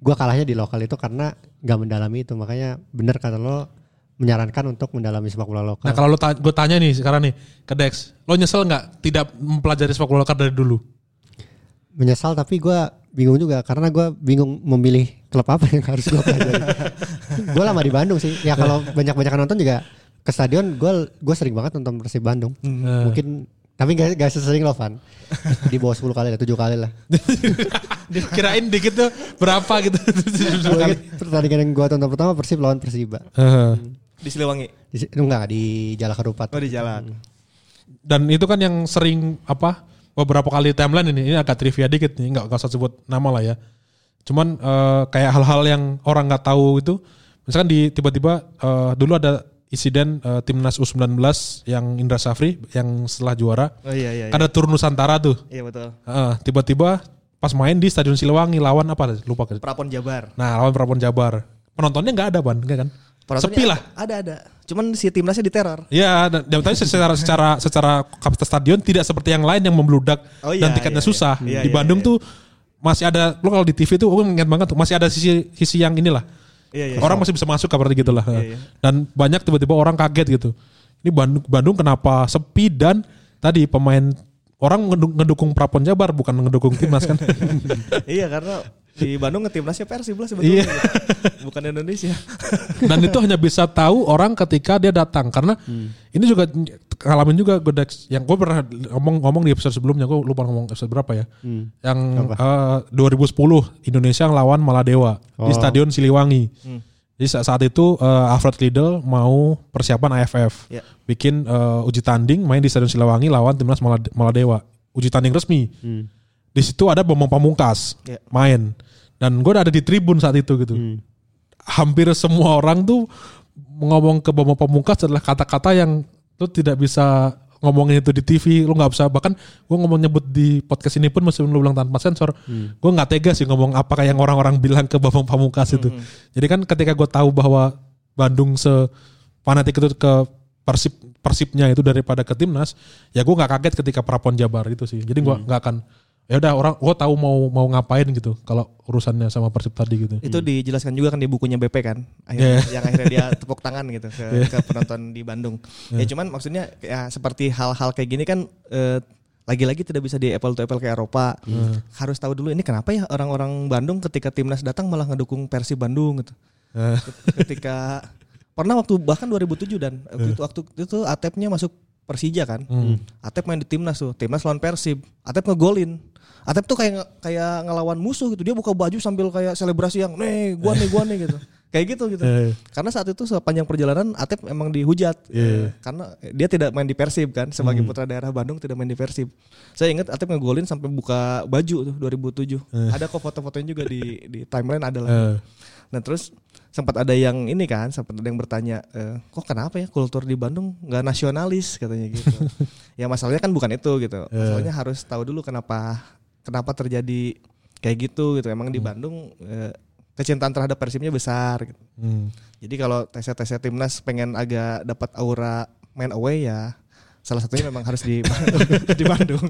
gue kalahnya di lokal itu karena nggak mendalami itu. Makanya bener kata lo menyarankan untuk mendalami sepak bola lokal. Nah kalau lo ta gue tanya nih sekarang nih ke Dex, lo nyesel nggak tidak mempelajari sepak bola lokal dari dulu? menyesal tapi gue bingung juga karena gue bingung memilih klub apa yang harus gue pelajari. gue lama di Bandung sih. Ya kalau banyak-banyak nonton juga ke stadion gue gue sering banget nonton Persib Bandung. Hmm. Mungkin tapi gak, gak sesering lo Van. Di bawah 10 kali lah, 7 kali lah. Kirain dikit tuh berapa gitu. Pertandingan yang gue tonton pertama Persib lawan Persiba. Heeh. Di Siliwangi. Di, enggak di Jalan Harupat. Oh di jalan. Dan itu kan yang sering apa beberapa kali timeline ini ini agak trivia dikit nih nggak nggak usah sebut nama lah ya. Cuman eh, kayak hal-hal yang orang nggak tahu itu, misalkan di tiba-tiba eh, dulu ada insiden eh, timnas U19 yang Indra Safri yang setelah juara Oh iya iya. iya. kan ada turun Nusantara tuh. Iya betul. Heeh, tiba-tiba pas main di Stadion Siliwangi lawan apa lupa kan. Prapon Jabar. Nah, lawan Prapon Jabar. Penontonnya nggak ada, Ban, enggak kan? Sepi ada- lah. Ada ada. Cuman si timnasnya diteror. Ya, dan, dan tapi secara secara secara kapasitas stadion tidak seperti yang lain yang membludak Oh iya, dan tiketnya iya, susah. iya. Iya, di iya, Bandung iya. tuh masih ada lo kalau di TV tuh gue ingat banget tuh masih ada sisi sisi yang inilah. Iya iya. Orang masih bisa masuk seperti gitulah. Iya, iya. Dan banyak tiba-tiba orang kaget gitu. Ini Bandung Bandung kenapa sepi dan tadi pemain orang ngeduk- ngedukung Prapon Jabar bukan ngedukung timnas kan. iya karena di Bandung ngetimnasnya Persib lah sebetulnya. Iya. gitu. Bukan Indonesia. Dan itu hanya bisa tahu orang ketika dia datang karena ini juga ngalamin juga gue yang gue pernah ngomong ngomong di episode sebelumnya gue lupa ngomong episode berapa ya yang eh, 2010 Indonesia ngelawan Maladewa di Oh. Stadion Siliwangi jadi saat, itu eh, Alfred Riedel mau persiapan AFF Ya. bikin eh, uji tanding main di Stadion Siliwangi lawan timnas Malade- Maladewa uji tanding resmi di situ ada Bambang Pamungkas Ya. main dan gue ada di tribun saat itu gitu. Hampir semua orang tuh ngomong ke Bambang Pamungkas adalah kata-kata yang lu tidak bisa ngomongin itu di TV, lu nggak bisa. Bahkan gue ngomong nyebut di podcast ini pun meskipun lu bilang tanpa sensor, gue nggak tega sih ngomong apa kayak yang orang-orang bilang ke Bambang Pamungkas itu. Jadi kan ketika gue tahu bahwa Bandung se fanatik itu ke persip persipnya itu daripada ke timnas, ya gue nggak kaget ketika Prapon Jabar itu sih. Jadi gue nggak akan ya udah orang gue tahu mau mau ngapain gitu kalau urusannya sama persip tadi gitu. Itu dijelaskan juga kan di bukunya BP kan. Akhirnya, Yang akhirnya dia tepuk tangan gitu ke, ke penonton di Bandung. Ya cuman maksudnya ya seperti hal-hal kayak gini kan eh, lagi-lagi tidak bisa di apple to apple ke Eropa. Harus tahu dulu ini kenapa ya orang-orang Bandung ketika timnas datang malah ngedukung Persib Bandung gitu. ketika pernah waktu bahkan 2007 dan waktu itu waktu itu atepnya masuk Persija kan. Atep main di timnas tuh, timnas lawan Persib. Atep ngegolin. Atep tuh kayak kayak ngelawan musuh gitu. Dia buka baju sambil kayak selebrasi yang, "Nih, gua nih, gua nih" gitu. Kayak gitu gitu. Eh. Karena saat itu sepanjang perjalanan Atep emang dihujat. Iya. Karena dia tidak main di Persib kan sebagai putra daerah Bandung tidak main di Persib. Saya ingat Atep ngegolin sampai buka baju tuh 2007. Ada kok foto-fotonya juga di di timeline ada lah. Eh. Nah terus sempat ada yang ini kan, sempat ada yang bertanya, e, kok kenapa ya kultur di Bandung nggak nasionalis katanya gitu. ya masalahnya kan bukan itu gitu. Masalahnya harus tahu dulu kenapa kenapa terjadi kayak gitu gitu. Emang di Bandung eh, kecintaan terhadap Persibnya besar. Gitu. Hmm. Jadi kalau tes-tes timnas pengen agak dapat aura main away ya salah satunya memang harus di di Bandung.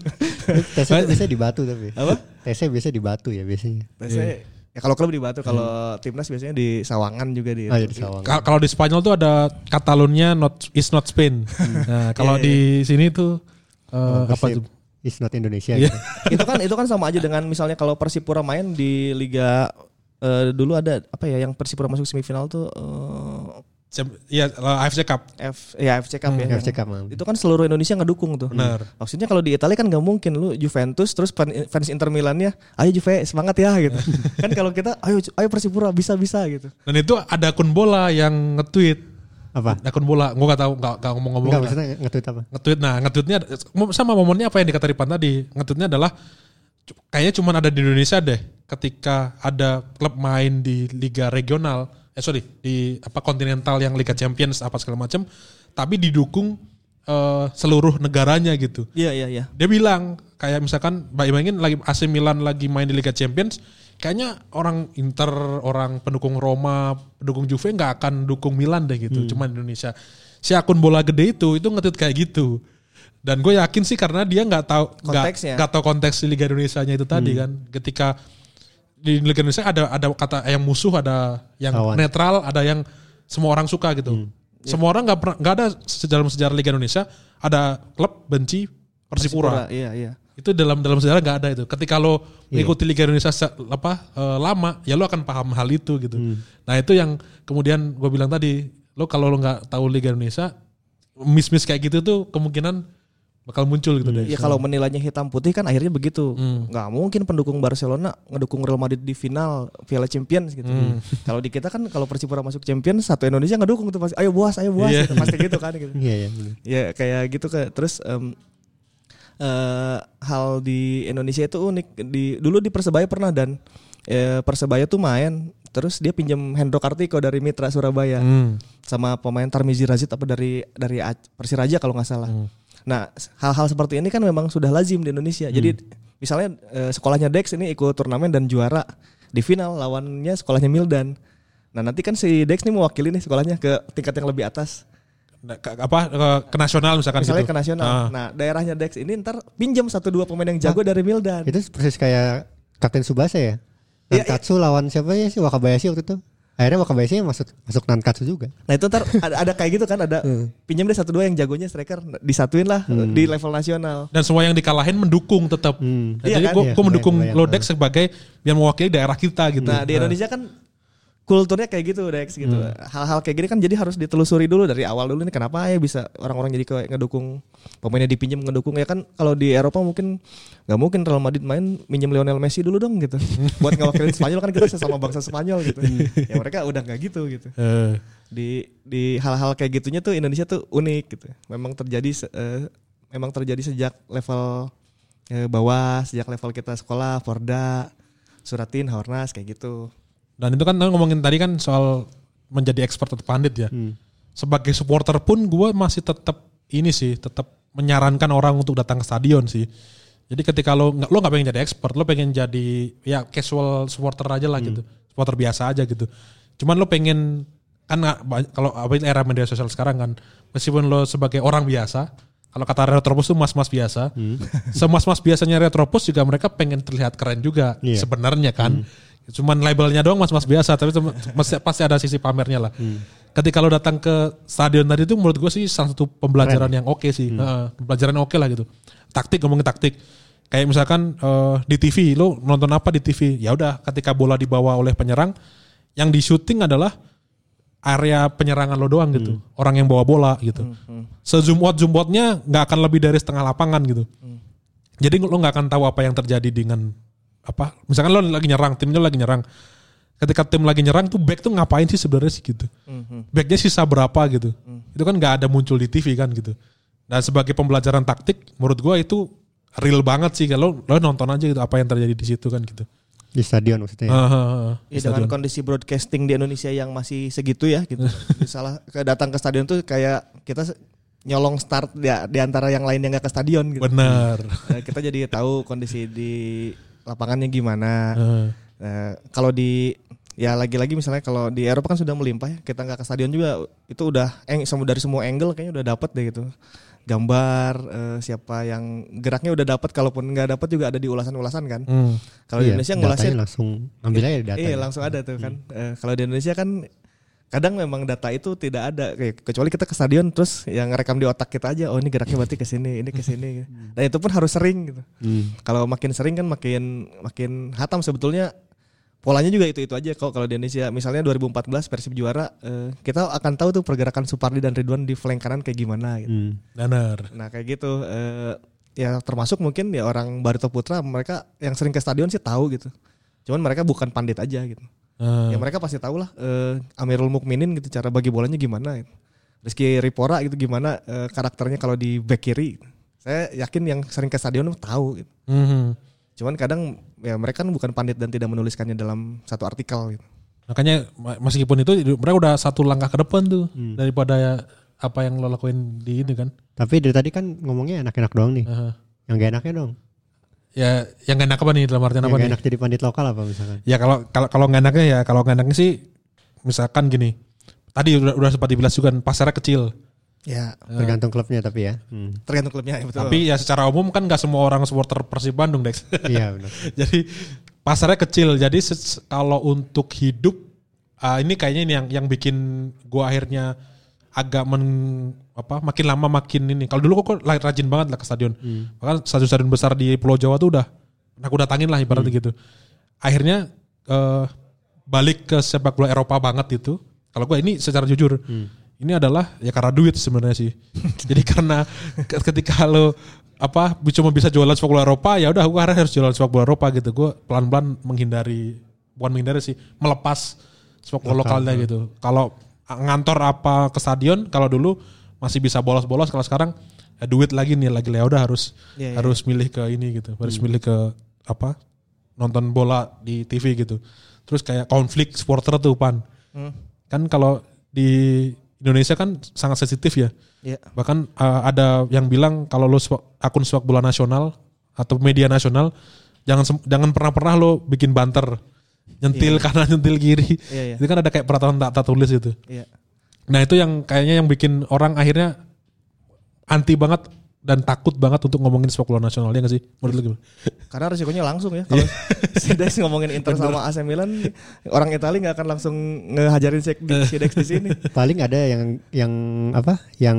Tesnya biasanya di Batu tapi. Apa? Tesnya biasanya di Batu ya biasanya. Tesnya ya kalau klub di Batu, kalau timnas biasanya di Sawangan juga di. Oh ya di Sawang. Kal- Kalau di Spanyol tuh ada Catalonia not is not Spain. Nah, kalau Iya, di sini tuh eh, Oh, apa tuh? Is not Indonesia Iya. gitu. itu kan itu kan sama aja dengan misalnya kalau Persipura main di liga eh, dulu ada apa ya yang Persipura masuk semifinal tuh eh, Sem- Iya, eh, AFC Cup. F ya FC Cup ya. Hmm, FC yang- Cup, Mang. Itu kan seluruh Indonesia ngedukung tuh. Benar. Maksudnya kalau di Italia kan nggak mungkin lu Juventus terus fan- fans Inter Milannya, ayo Juve semangat ya gitu. kan kalau kita ayo ayo Persipura bisa bisa gitu. Dan itu ada akun bola yang nge-tweet. Apa? Akun bola, gua gak tahu nggak nggak ngomong-ngomong. Enggak lah. maksudnya nge-tweet apa? Nge-tweet, nah nge-tweetnya sama momennya apa yang dikata Ripan tadi. Nge-tweetnya adalah kayaknya cuma ada di Indonesia deh ketika ada klub main di liga regional, eh sorry di apa kontinental yang Liga Champions apa segala macam, tapi didukung eh, seluruh negaranya gitu. Iya iya iya. Dia bilang kayak misalkan bayangin lagi AC Milan lagi main di Liga Champions, kayaknya orang Inter, orang pendukung Roma, pendukung Juve nggak akan dukung Milan deh gitu, cuma Indonesia. Si akun bola gede itu itu ngetit kayak gitu. Dan gue yakin sih karena dia nggak tahu nggak tahu konteks Liga Indonesia-nya itu tadi kan. Ketika di Liga Indonesia ada ada kata yang musuh, ada yang Lawan. netral, ada yang semua orang suka gitu. Semua orang nggak pernah nggak ada dalam sejarah Liga Indonesia ada klub benci Persipura. Iya iya. Itu dalam dalam sejarah nggak ada itu. Ketika lo mengikuti Liga Indonesia se- apa eh, lama, ya lo akan paham hal itu gitu. Nah itu yang kemudian gue bilang tadi, lo kalau lo nggak tahu Liga Indonesia, miss-miss kayak gitu tuh kemungkinan bakal muncul gitu deh. Ya kalau menilainya hitam putih kan akhirnya begitu. Nggak mungkin pendukung Barcelona ngedukung Real Madrid di final Piala Champions gitu. Kalau di kita kan kalau Persipura masuk Champions satu Indonesia ngedukung tuh pasti. Ayo buas, ayo buas. Iya. gitu. Pasti gitu kan gitu. Iya ya benar. Ya kayak gitu kayak terus em, eh, hal di Indonesia itu unik. Di dulu di Persebaya pernah dan eh, Persebaya tuh main terus dia pinjam Hendro Kartiko dari Mitra Surabaya Hmm. sama pemain Tarmizi Razid apa dari dari Persiraja kalau nggak salah. Nah, hal-hal seperti ini kan memang sudah lazim di Indonesia. Jadi misalnya eh, sekolahnya Dex ini ikut turnamen dan juara di final lawannya sekolahnya Mildan. Nah, nanti kan si Dex ini mewakili nih sekolahnya ke tingkat yang lebih atas. Nah, ke- apa ke, ke nasional misalkan Misalnya gitu. ke nasional. Ah. Nah, daerahnya Dex ini ntar pinjam satu dua pemain yang jago dari Mildan. Itu persis kayak Kapten Subasa ya. Iya, Nankatsu lawan siapa ya sih Wakabayashi waktu itu. Akhirnya Wakabayashi masuk masuk Nankatsu juga. Nah itu ntar ada, ada kayak gitu kan ada pinjam deh satu dua yang jagonya striker disatuin lah di level nasional. Dan semua yang dikalahin mendukung tetap. Hmm. Nah, Iya jadi kan? gue Iya, mendukung kebayang, Lodex sebagai yang mewakili daerah kita gitu. Nah di Indonesia kan kulturnya kayak gitu Dex gitu. Hal-hal kayak gini kan jadi harus ditelusuri dulu dari awal dulu nih kenapa ya bisa orang-orang jadi kayak ngedukung pemainnya dipinjam ngedukung ya kan kalau di Eropa mungkin nggak mungkin Real Madrid main minjem Lionel Messi dulu dong gitu. Buat ngewakilin Spanyol kan kita sesama bangsa Spanyol gitu. ya mereka udah nggak gitu gitu. Eh, Di di hal-hal kayak gitunya tuh Indonesia tuh unik gitu. Memang terjadi se- eh, memang terjadi sejak level eh, bawah, sejak level kita sekolah, Porda, Suratin, Hornas kayak gitu. Dan itu kan ngomongin tadi kan soal menjadi expert atau pandit ya. Sebagai supporter pun gue masih tetap ini sih, tetap menyarankan orang untuk datang ke stadion sih. Jadi ketika lo nggak lo nggak pengen jadi expert, lo pengen jadi ya casual supporter aja lah gitu, supporter biasa aja gitu. Cuman lo pengen kan kalau apa era media sosial sekarang kan, meskipun lo sebagai orang biasa, kalau kata Retropus tuh mas-mas biasa, semas-mas biasanya Retropus juga mereka pengen terlihat keren juga Iya. sebenarnya kan. Cuman labelnya doang mas-mas biasa, tapi pasti, ada sisi pamernya lah. Ketika lo datang ke stadion tadi itu menurut gue sih salah satu pembelajaran yang oke sih, Heeh, pembelajaran yang oke lah gitu. Taktik ngomongin taktik. Kayak misalkan eh, di TV, lo nonton apa di TV? Ya udah, ketika bola dibawa oleh penyerang, yang di syuting adalah area penyerangan lo doang gitu. Orang yang bawa bola gitu. Se-zoom out zoom outnya nggak akan lebih dari setengah lapangan gitu. Jadi lo nggak akan tahu apa yang terjadi dengan apa. Misalkan lo lagi nyerang, timnya lagi nyerang. Ketika tim lagi nyerang tuh back tuh ngapain sih sebenarnya sih gitu. Backnya sisa berapa gitu. Itu kan nggak ada muncul di TV kan gitu. Dan sebagai pembelajaran taktik, menurut gua itu real banget sih kalau lo nonton aja gitu apa yang terjadi di situ kan gitu. Di stadion maksudnya. Ah, ah, ah. Ya, Di dengan stadion. kondisi broadcasting di Indonesia yang masih segitu ya gitu. Salah ke datang ke stadion tuh kayak kita nyolong start di, di antara yang lain yang gak ke stadion gitu. Bener. Nah, kita jadi tahu kondisi di lapangannya gimana. Ah. Nah, kalau di ya lagi-lagi misalnya kalau di Eropa kan sudah melimpah ya. Kita nggak ke stadion juga itu udah eng semua dari semua angle kayaknya udah dapat deh gitu. Gambar eh, siapa yang geraknya udah dapat kalaupun nggak dapat juga ada di ulasan-ulasan kan. Hmm. Kalau di Iya, Indonesia datanya ngulasnya langsung ambil aja data. Iya langsung ada tuh kan. Eh, kalau di Indonesia kan kadang memang data itu tidak ada kayak kecuali kita ke stadion terus yang ngerekam di otak kita aja oh ini geraknya berarti ke sini ini ke sini dan itu pun harus sering gitu Hmm. kalau makin sering kan makin makin hatam sebetulnya polanya juga itu itu aja kalau kalau di Indonesia misalnya 2014 Persib juara eh, kita akan tahu tuh pergerakan Supardi dan Ridwan di flank kanan kayak gimana gitu. Hmm. Bener. Nah kayak gitu eh, ya termasuk mungkin ya orang Barito Putra mereka yang sering ke stadion sih tahu gitu. Cuman mereka bukan pandit aja gitu. Ah. Ya mereka pasti tahu lah eh, Amirul Mukminin gitu cara bagi bolanya gimana. Gitu. Rizky Ripora gitu gimana eh, karakternya kalau di back kiri. Saya yakin yang sering ke stadion tuh tahu gitu. Mhm. Cuman kadang ya mereka kan bukan pandit dan tidak menuliskannya dalam satu artikel gitu. Makanya ma- meskipun itu mereka udah satu langkah ke depan tuh Hmm. daripada ya apa yang lo lakuin di ini kan. Tapi dari tadi kan ngomongnya enak-enak doang nih. Aha. Yang gak enaknya dong. Ya yang gak enak apa nih dalam artian Yang apa gak nih? enak jadi pandit lokal apa misalkan. Ya kalau kalau kalau nggak enaknya ya kalau nggak enaknya sih misalkan gini. Tadi udah, udah sempat dibilas juga kan, pasarnya kecil. Ya Tergantung klubnya tapi ya. Hmm. tergantung klubnya ya betul. Tapi ya secara umum kan nggak semua orang supporter Persib Bandung, Dex. iya benar. jadi pasarnya kecil. Jadi kalau untuk hidup ah, ini kayaknya ini yang yang bikin gua akhirnya agak men apa makin lama makin ini. Kalau dulu kok rajin banget lah ke stadion. Bahkan stadion-stadion besar di Pulau Jawa tuh udah aku datangin lah ibaratnya gitu. Akhirnya eh, balik ke sepak bola Eropa banget itu. Kalau gue ini secara jujur ini adalah ya karena duit sebenarnya sih. Jadi karena ke- ketika lo apa cuma bisa jualan sepak bola Eropa ya udah gue harus jualan sepak bola Eropa gitu. Gue pelan-pelan menghindari bukan menghindari sih melepas sepak bola Lokal, lokalnya gitu. Kalau ngantor apa ke stadion kalau dulu masih bisa bolos-bolos kalau sekarang ya duit lagi nih lagi ya udah harus Iya, iya. harus milih ke ini gitu. Harus milih ke apa? nonton bola di TV gitu. Terus kayak konflik supporter tuh pan. Hmm. Kan kalau di Indonesia kan sangat sensitif ya. Ya. Bahkan uh, ada yang bilang kalau lo akun sepak bola nasional atau media nasional jangan jangan pernah pernah lo bikin banter nyentil kanan nyentil kiri. Iya, iya. Itu kan ada kayak peraturan tak, tak tulis gitu. Iya. Nah itu yang kayaknya yang bikin orang akhirnya anti banget dan takut banget untuk ngomongin sepak bola nasional ya nggak sih? Menurut lu gimana? Karena resikonya langsung ya. Kalau si Dex ngomongin Inter sama AC Milan, orang Italia nggak akan langsung ngehajarin si Dex, si Dex di sini. Paling ada yang yang apa? Yang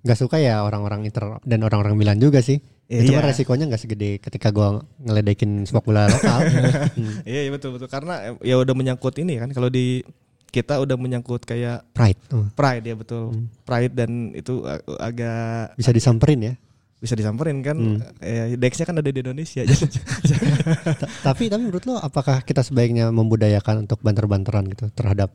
nggak suka ya orang-orang Inter dan orang-orang Milan juga sih. Iya. Itu kan resikonya nggak segede ketika gua ngeledekin sepak bola lokal. Hmm. Iya, iya betul betul. Karena ya udah menyangkut ini kan. Kalau di kita udah menyangkut kayak Pride. Hmm. pride ya betul. Pride dan itu ag- agak Bisa disamperin ya. bisa disamperin kan. Hmm. Eh, Dexnya kan ada di Indonesia. Ta- tapi tapi menurut lo apakah kita sebaiknya membudayakan untuk banter-banteran gitu terhadap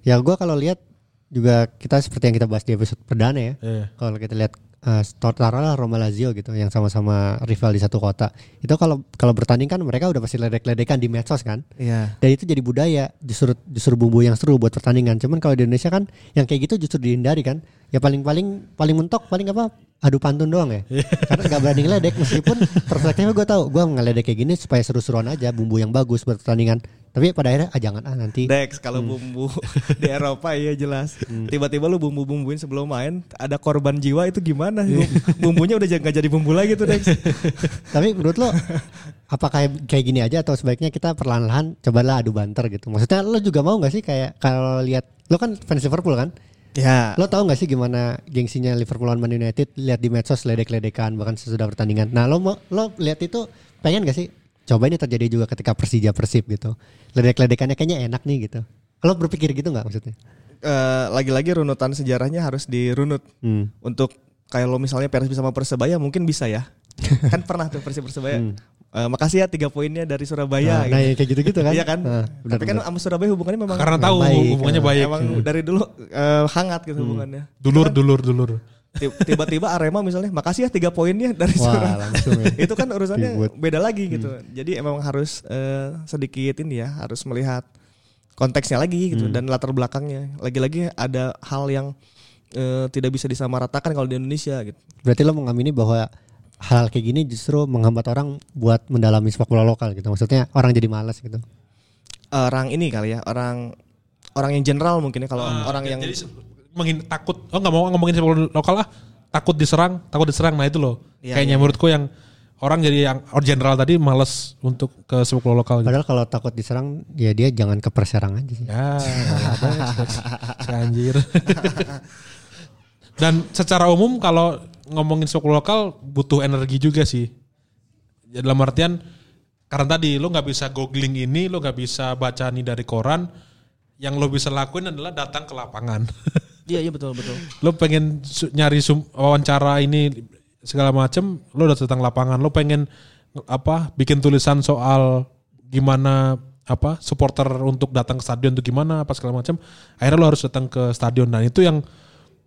ya gua kalau lihat juga kita seperti yang kita bahas di episode perdana ya Iya. kalau kita lihat uh, taruhlah Roma Lazio gitu yang sama-sama rival di satu kota. Itu kalau kalau bertanding kan mereka udah pasti ledek-ledekan di medsos kan? Iya. dan itu jadi budaya justru justru bumbu yang seru buat pertandingan. Cuman kalau di Indonesia kan yang kayak gitu justru dihindari kan? Ya paling paling paling mentok paling apa? Adu pantun doang ya? Karena nggak berani ngeledek meskipun perspektifnya gue tahu gue ngeledek kayak gini supaya seru-seruan aja bumbu yang bagus buat pertandingan tapi pada akhirnya ah jangan ah nanti Dex kalau bumbu di Eropa iya jelas. Tiba-tiba lu bumbu-bumbuin sebelum main ada korban jiwa itu gimana? Bum- Bumbunya udah nggak jadi bumbu lagi tuh Dex. tapi menurut lo apa kayak kayak gini aja atau sebaiknya kita perlahan-lahan cobalah adu banter gitu maksudnya lo juga mau nggak sih kayak kalau lihat lo kan fans Liverpool kan Ya. Lo tau gak sih gimana gengsinya Liverpool lawan Man United lihat di medsos ledek-ledekan bahkan sesudah pertandingan. Nah lo mau lo lihat itu pengen gak sih coba ini terjadi juga ketika Persija Persib gitu. Ledek-ledekannya kayaknya enak nih gitu. Lo berpikir gitu nggak maksudnya? eh, lagi-lagi runutan sejarahnya harus dirunut Hmm. untuk kayak lo misalnya Persib sama Persebaya mungkin bisa ya. kan pernah tuh Persib Persebaya. Eh, makasih ya tiga poinnya dari Surabaya. Hmm. Nah, gitu. yang kayak gitu-gitu kan. Iya kan? Nah, benar, Tapi kan benar. sama Surabaya hubungannya memang Karena tahu baik, hubungannya ya. baik. emang dari dulu eh, hangat gitu hubungannya. Dulur, dulur, dulur. Ti- Tiba-tiba Arema misalnya, makasih ya tiga poinnya dari Wah, langsung ya. itu kan urusannya Ribut. beda lagi gitu. Jadi emang harus eh, sedikit ini ya, harus melihat konteksnya lagi gitu dan latar belakangnya. Lagi-lagi ada hal yang eh, tidak bisa disamaratakan kalau di Indonesia gitu. Berarti lo mengamini bahwa hal kayak gini justru menghambat orang buat mendalami sepak bola lokal gitu. Maksudnya orang jadi malas gitu. Orang ini kali ya, orang orang yang general mungkin ya kalau orang yang Jadi mengin, takut, oh nggak mau ngomongin sepak bola lokal lah, takut diserang, takut diserang. Nah itu loh. Iya, Kayaknya menurutku yang orang jadi yang orang general tadi males untuk ke sepak bola lokal. Gitu. Padahal kalau takut diserang ya dia jangan ke perserang aja sih. Ya, si anjir. Dan secara umum kalau ngomongin sepak bola lokal butuh energi juga sih. Ya, Dalam artian karena tadi lo nggak bisa googling ini, lo nggak bisa baca nih dari koran. Yang lo bisa lakuin adalah datang ke lapangan. Iya iya betul betul. lo pengen nyari sum- wawancara ini segala macem, lo udah datang lapangan. Lo pengen apa bikin tulisan soal gimana apa supporter untuk datang ke stadion itu gimana apa segala macam. Akhirnya lo harus datang ke stadion. Dan itu yang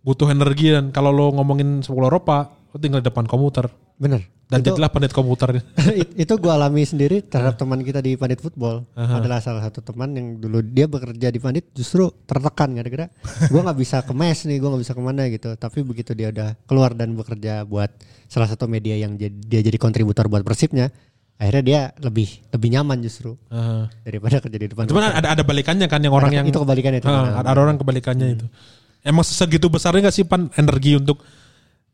butuh energi dan kalau lo ngomongin sepak bola Eropa, lo tinggal di depan komputer Bener. Dan itu, jadilah penit komputer. it- itu gue alami sendiri terhadap teman kita di Pandit Football. Adalah salah satu teman yang dulu dia bekerja di Pandit justru tertekan gara-gara gue nggak bisa ke mes nih, gue nggak bisa ke mana gitu. Tapi begitu dia udah keluar dan bekerja buat salah satu media yang jadi, dia jadi kontributor buat persibnya, akhirnya dia lebih lebih nyaman justru Heeh. daripada kerja di depan. Cuman ada ada balikannya kan yang orang yang itu kebalikannya itu. Ah, ada, ada orang kebalikannya itu. Emang segitu besarnya gak sih pan energi untuk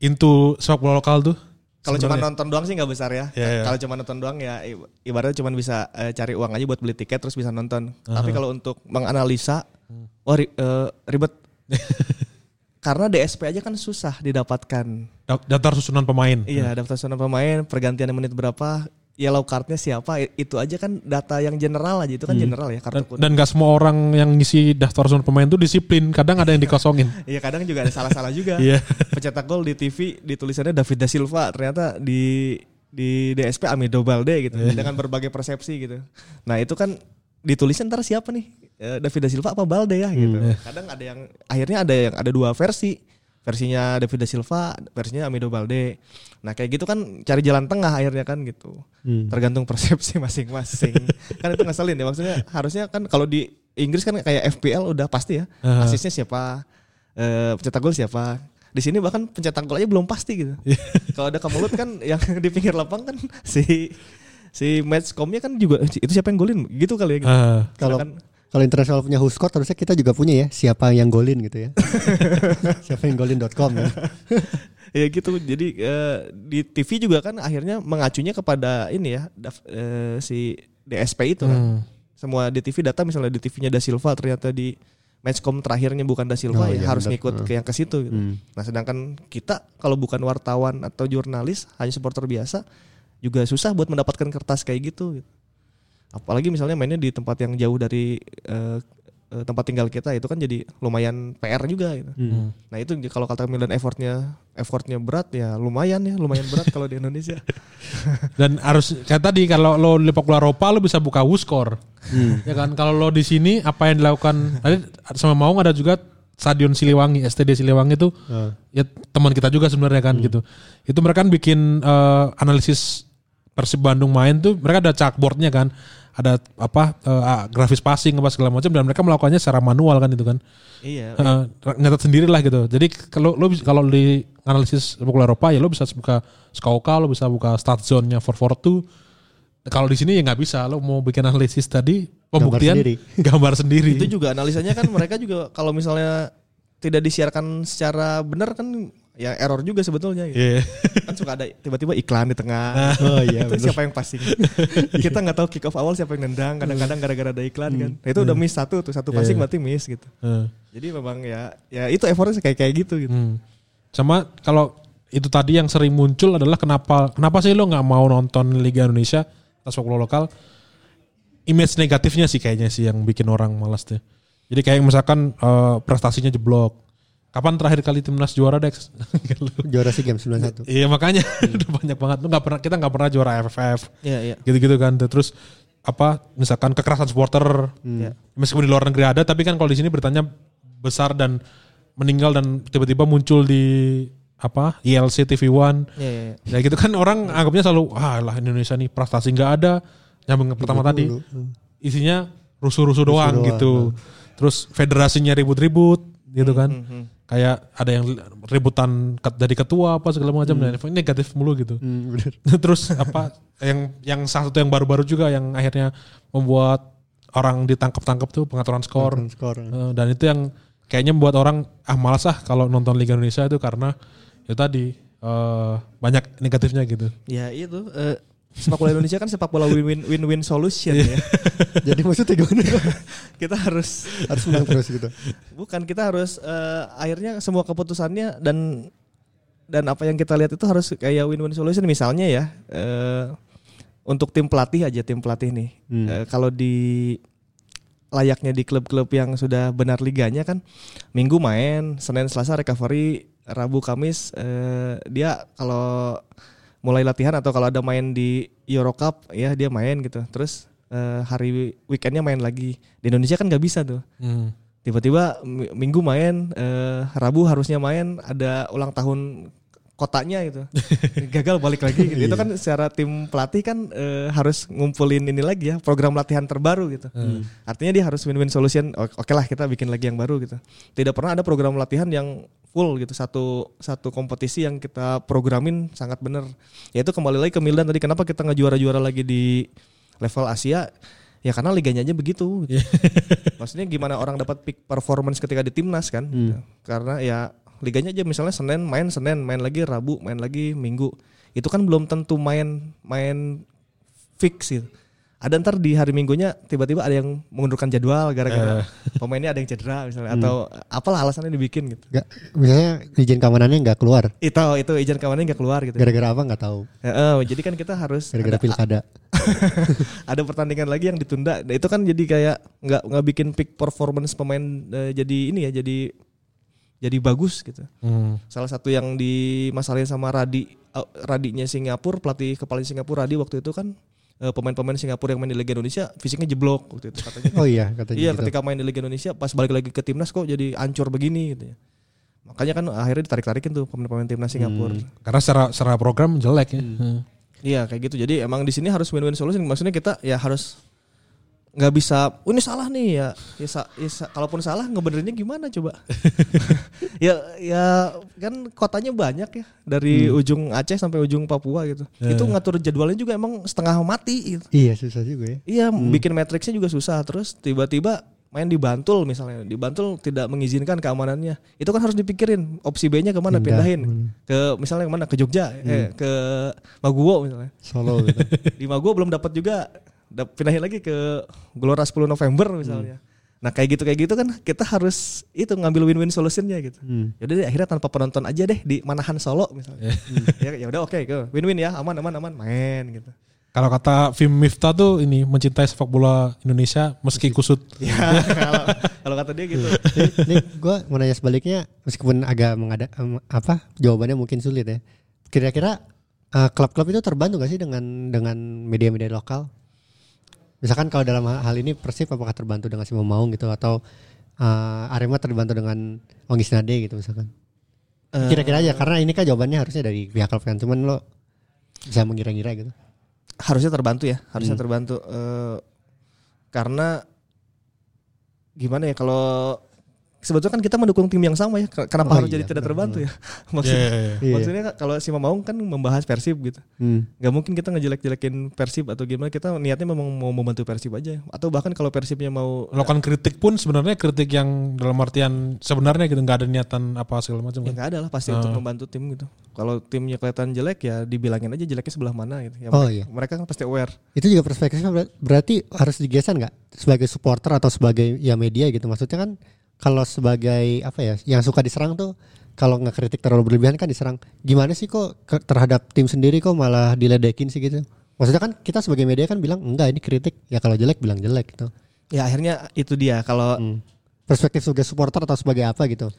into sepak bola lokal tuh? Kalau cuma nonton doang sih nggak besar ya. Iya, iya. Kalau cuma nonton doang ya ibaratnya cuma bisa eh, cari uang aja buat beli tiket terus bisa nonton. Tapi kalau untuk menganalisa, wah ri- eh, ribet. Karena DSP aja kan susah didapatkan. Da- daftar susunan pemain. Iya, daftar susunan pemain, pergantian menit berapa, yellow cardnya siapa, itu aja kan data yang general aja itu kan general ya kartu kuning. dan gak semua orang yang ngisi daftar susunan pemain tuh disiplin. Kadang ada yang dikosongin. Iya kadang juga ada salah-salah juga. Iya. Pencetak gol di TV di tulisannya David da Silva ternyata di di DSP Amido Balde gitu Iya. dengan berbagai persepsi gitu. Nah itu kan ditulisnya ntar siapa nih Eh, David da Silva apa Balde ya gitu. iya. Kadang ada yang akhirnya ada yang ada dua versi versinya David da Silva versinya Amido Balde. Nah kayak gitu kan cari jalan tengah akhirnya kan gitu. Hmm. Tergantung persepsi masing-masing. kan itu ngeselin ya maksudnya harusnya kan kalau di Inggris kan kayak FPL udah pasti ya. Aha. Asisnya siapa, eh, pencetak gol siapa. Di sini bahkan pencetak gol aja belum pasti gitu. Iya. kalau ada kemulut kan yang di pinggir lapang kan si si matchcomnya kan juga itu siapa yang golin gitu kali ya. Gitu. Ah, Kalau Sedangkan- kalau internasional punya Huskot harusnya kita juga punya ya siapa yang golin gitu ya. siapa yang golin.com ya. ya gitu jadi eh, di TV juga kan akhirnya mengacunya kepada ini ya daf- eh, si DSP itu kan hmm. semua di TV data misalnya di TV-nya Da Silva ternyata di matchcom terakhirnya bukan Da Silva Oh, ya iya, harus ngikut Hmm. ke yang ke situ gitu. Hmm. Nah sedangkan kita kalau bukan wartawan atau jurnalis hanya supporter biasa juga susah buat mendapatkan kertas kayak gitu. gitu. Apalagi misalnya mainnya di tempat yang jauh dari eh, tempat tinggal kita itu kan jadi lumayan PR juga gitu. Hmm. Nah itu kalau kata Milan effortnya effortnya berat ya lumayan ya lumayan berat kalau di Indonesia. Dan harus kayak tadi kalau lo di bola Eropa lo bisa buka Wuskor. Ya kan kalau lo di sini apa yang dilakukan tadi sama Maung ada juga Stadion Siliwangi, STD Siliwangi itu Ah. ya teman kita juga sebenarnya kan gitu. Itu mereka kan bikin eh, analisis Persib Bandung main tuh mereka ada chalkboardnya kan, ada apa eh, ah, grafis passing apa segala macam dan mereka melakukannya secara manual kan itu kan. iya. Eh, nyatet sendiri lah gitu. Jadi kalau lo kalau di analisis sepak bola Eropa ya lo bisa buka Skauka, lo bisa buka start zone-nya 442. Kalau di sini ya nggak bisa. Lo mau bikin analisis tadi pembuktian sendiri. gambar sendiri. itu juga analisanya kan mereka juga kalau misalnya tidak disiarkan secara benar kan ya error juga sebetulnya gitu. Iya. kan suka ada tiba-tiba iklan di tengah Oh iya itu bener. siapa yang passing kita nggak tahu kick off awal siapa yang nendang kadang-kadang gara-gara ada iklan kan Hmm. nah, itu udah miss satu tuh satu passing berarti miss gitu Eh, jadi memang ya ya itu effortnya kayak kayak gitu gitu hmm. Sama kalau itu tadi yang sering muncul adalah kenapa kenapa sih lo nggak mau nonton Liga Indonesia atau sepak bola lokal? Image negatifnya sih kayaknya sih yang bikin orang malas tuh. Jadi kayak misalkan eh, prestasinya jeblok. Kapan terakhir kali timnas juara Dex? Juara SEA Games 91. iya makanya udah banyak banget. Lu nggak pernah kita nggak pernah juara AFF Iya, iya. gitu-gitu kan. Terus apa misalkan kekerasan supporter Iya. meskipun di luar negeri ada tapi kan kalau di sini beritanya besar dan meninggal dan tiba-tiba muncul di apa ILC TV One Iya, iya, iya. Ya gitu kan orang anggapnya selalu ah lah Indonesia nih prestasi nggak ada nyambung ke pertama tadi isinya rusuh-rusuh doang, doang, gitu terus federasinya ribut-ribut gitu kan kayak ada yang ributan dari ketua apa segala macam dan ini negatif mulu gitu Hmm, bener. terus apa yang yang salah satu yang baru-baru juga yang akhirnya membuat orang ditangkap-tangkap tuh pengaturan skor Nonton skor. Eh, dan itu yang kayaknya membuat orang ah malas ah kalau nonton Liga Indonesia itu karena ya tadi eh, banyak negatifnya gitu. Ya itu eh, sepak bola Indonesia kan sepak bola win-win win-win solution ya. Jadi maksudnya gimana? kita harus Harus menang terus gitu. bukan kita harus eh, akhirnya semua keputusannya dan dan apa yang kita lihat itu harus kayak win-win solution misalnya ya eh, untuk tim pelatih aja tim pelatih nih Hmm. Eh, kalau di layaknya di klub-klub yang sudah benar liganya kan minggu main senin selasa recovery rabu kamis eh, dia kalau mulai latihan atau kalau ada main di Euro Cup ya dia main gitu. Terus eh, hari weekendnya main lagi. Di Indonesia kan nggak bisa tuh. Hmm. tiba-tiba mi- minggu main eh, rabu harusnya main ada ulang tahun kotanya gitu. Gagal balik lagi gitu. Itu kan secara tim pelatih kan eh, harus ngumpulin ini lagi ya program latihan terbaru gitu. Artinya dia harus win-win solution oke lah kita bikin lagi yang baru gitu. Tidak pernah ada program latihan yang full gitu. Satu satu kompetisi yang kita programin sangat bener yaitu kembali lagi ke Milan tadi kenapa kita ngejuara-juara lagi di level Asia? Ya karena liganya aja begitu gitu. Maksudnya gimana orang dapat peak performance ketika di timnas kan? gitu. Karena ya liganya aja misalnya Senin main Senin, main lagi Rabu, main lagi Minggu. Itu kan belum tentu main main fix gitu. Ada ntar di hari Minggunya tiba-tiba ada yang mengundurkan jadwal gara-gara pemainnya ada yang cedera misalnya atau apalah alasannya dibikin gitu. Gak, misalnya izin keamanannya nggak keluar. Itu itu izin kawannya nggak keluar gitu. Gara-gara apa nggak tahu. Ya, eh, jadi kan kita harus Gara-gara ada- pilkada. ada pertandingan lagi yang ditunda. Nah, itu kan jadi kayak nggak nggak bikin peak performance pemain eh, jadi ini ya jadi jadi bagus gitu. Hmm. Salah satu yang dimasalahin sama Radi eh, Radinya Singapura pelatih kepala Singapura Radi waktu itu kan eh, pemain-pemain Singapura yang main di Liga Indonesia fisiknya jeblok waktu itu katanya. Oh iya katanya iya gitu. ketika main di Liga Indonesia pas balik lagi ke timnas kok jadi ancur begini gitu ya. Makanya kan akhirnya ditarik-tarikin tuh pemain-pemain timnas Singapura. Karena secara secara program jelek ya. Hmm. Iya kayak gitu. Jadi emang di sini harus win-win solution. Maksudnya kita ya harus nggak bisa, oh, ini salah nih ya. Ya, sa- ya sa- kalaupun salah ngebenerinnya gimana coba? ya ya kan kotanya banyak ya dari ujung Aceh sampai ujung Papua gitu. Itu ngatur jadwalnya juga emang setengah mati. Gitu. Iya susah juga ya. Iya, bikin matriksnya juga susah. Terus tiba-tiba main di Bantul misalnya, di Bantul tidak mengizinkan keamanannya. Itu kan harus dipikirin opsi B-nya ke mana Pindah. pindahin ke misalnya ke mana ke Jogja, eh, ke Maguwo misalnya. Solo gitu. Di Maguwo belum dapat juga, pindahin lagi ke Gelora 10 November misalnya. Nah kayak gitu kayak gitu kan kita harus itu ngambil win-win solutionnya gitu. Hmm. Yaudah deh akhirnya tanpa penonton aja deh di Manahan Solo misalnya. ya ya udah oke ke win-win ya aman aman aman main gitu. Kalau kata Vim Miftah tuh ini mencintai sepak bola Indonesia meski kusut. Ya kalau kalau kata dia gitu. ini, ini gue mau nanya sebaliknya meskipun agak mengada apa jawabannya mungkin sulit ya. Kira-kira eh, klub-klub itu terbantu gak sih dengan dengan media-media lokal? Misalkan kalau dalam hal ini Persib apakah terbantu dengan Simo Maung gitu atau eh, Arema terbantu dengan Ongis Nade gitu misalkan? Kira-kira aja karena ini kan jawabannya harusnya dari pihak klub kan cuman lo bisa mengira-ngira gitu. harusnya terbantu ya harusnya terbantu Eh, karena gimana ya kalau sebetulnya kan kita mendukung tim yang sama ya. Ken- kenapa Oh harus iya, jadi tidak benar, terbantu ya? Maksudnya Iya. maksudnya kalau si Maung kan membahas Persib gitu. Hmm. nggak mungkin kita ngejelek-jelekin Persib atau gimana kita niatnya memang mau membantu Persib aja. Atau bahkan kalau Persibnya mau Melakukan kritik pun sebenarnya kritik yang dalam artian sebenarnya gitu nggak ada niatan apa segala macam ya kan. nggak ada lah pasti untuk membantu tim gitu. Kalau timnya kelihatan jelek ya dibilangin aja jeleknya sebelah mana gitu. Ya Oh, mereka, iya. mereka kan pasti aware. Itu juga perspektifnya ber- berarti harus digeser nggak? Sebagai supporter atau sebagai ya media gitu. Maksudnya kan kalau sebagai apa ya yang suka diserang tuh kalau nggak kritik terlalu berlebihan kan diserang. Gimana sih kok terhadap tim sendiri kok malah diledekin sih gitu. Maksudnya kan kita sebagai media kan bilang enggak ini kritik ya kalau jelek bilang jelek gitu. ya akhirnya itu dia kalau Hmm. perspektif sebagai supporter atau sebagai apa gitu.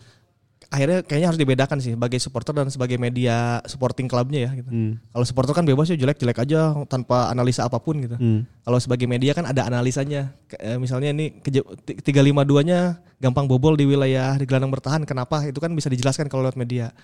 Akhirnya kayaknya harus dibedakan sih sebagai supporter dan sebagai media supporting klubnya ya gitu. Hmm. Kalau supporter kan bebas ya jelek-jelek aja tanpa analisa apa pun gitu. Hmm. Kalau sebagai media kan ada analisanya. Eh, misalnya ini ti- 352-nya gampang bobol di wilayah di gelandang bertahan. Kenapa? Itu kan bisa dijelaskan kalau lewat media.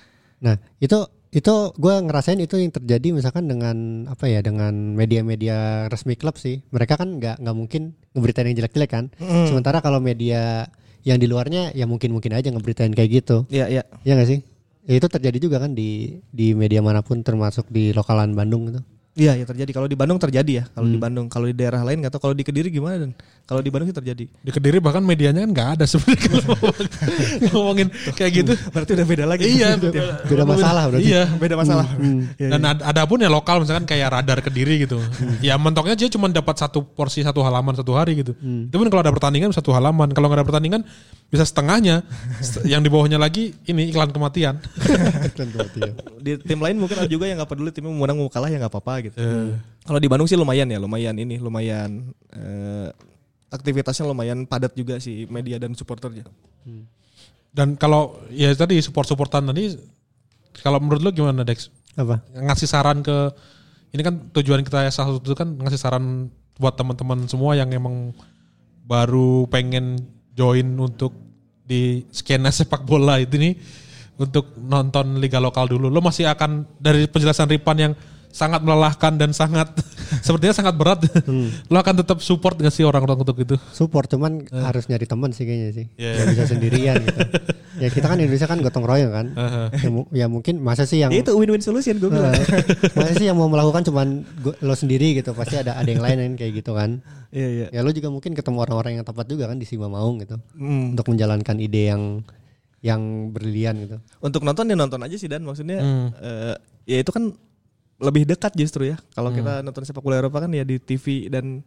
Nah itu itu gue ngerasain itu yang terjadi misalkan dengan apa ya dengan media-media resmi klub sih mereka kan nggak nggak mungkin ngeberitain yang jelek-jelek kan sementara kalau media yang di luarnya ya mungkin mungkin aja ngeberitain kayak gitu. Iya, iya. ya nggak sih? Ya, itu terjadi juga kan di di media mana pun termasuk di lokalan Bandung gitu Iya, ya terjadi. Kalau di Bandung terjadi ya. Kalau Hmm. di Bandung, kalau di daerah lain nggak tahu. Kalau di Kediri gimana dan kalau di Bandung sih terjadi. Di Kediri bahkan medianya kan nggak ada sebenarnya kalau ngomongin, kayak gitu. Berarti udah beda lagi. iya, beda masalah berarti Iya. beda masalah. Iya, Dan ada, ada pun ya lokal misalkan kayak radar Kediri gitu. ya mentoknya dia cuma dapat satu porsi satu halaman satu hari gitu. Itu pun kalau ada pertandingan satu halaman. Kalau nggak ada pertandingan bisa setengahnya. Yang di bawahnya lagi ini iklan kematian. di tim lain mungkin ada juga yang nggak peduli timnya mau menang mau kalah ya nggak apa-apa gitu. Kalau di Bandung sih lumayan ya, lumayan ini, lumayan eh, aktivitasnya lumayan padat juga sih media dan supporternya. Dan kalau ya tadi support-supportan tadi kalau menurut lu gimana Dex? apa Ngasih saran ke ini kan tujuan kita ya salah satu kan ngasih saran buat teman-teman semua yang emang baru pengen join untuk di skena sepak bola itu nih untuk nonton liga lokal dulu. Lo masih akan dari penjelasan Ripan yang sangat melelahkan dan sangat sepertinya sangat berat. Lo akan tetap support gak sih orang-orang untuk itu? support cuman harus nyari teman sih kayaknya sih Iya. Nggak bisa sendirian gitu ya kita kan Indonesia kan gotong royong kan ya, mu- ya mungkin masa sih yang Ya itu win-win solution gue bilang. Eh, masa sih yang mau melakukan cuman gua- lo sendiri gitu pasti ada ada yang lain yang kayak gitu kan Iya iya. ya lo juga mungkin ketemu orang-orang yang tepat juga kan di Sima Maung gitu Hmm. untuk menjalankan ide yang yang berlian gitu Untuk nonton ya nonton aja sih dan maksudnya Hmm. eh, ya itu kan lebih dekat justru ya. Kalau kita nonton sepak bola Eropa kan ya di TV dan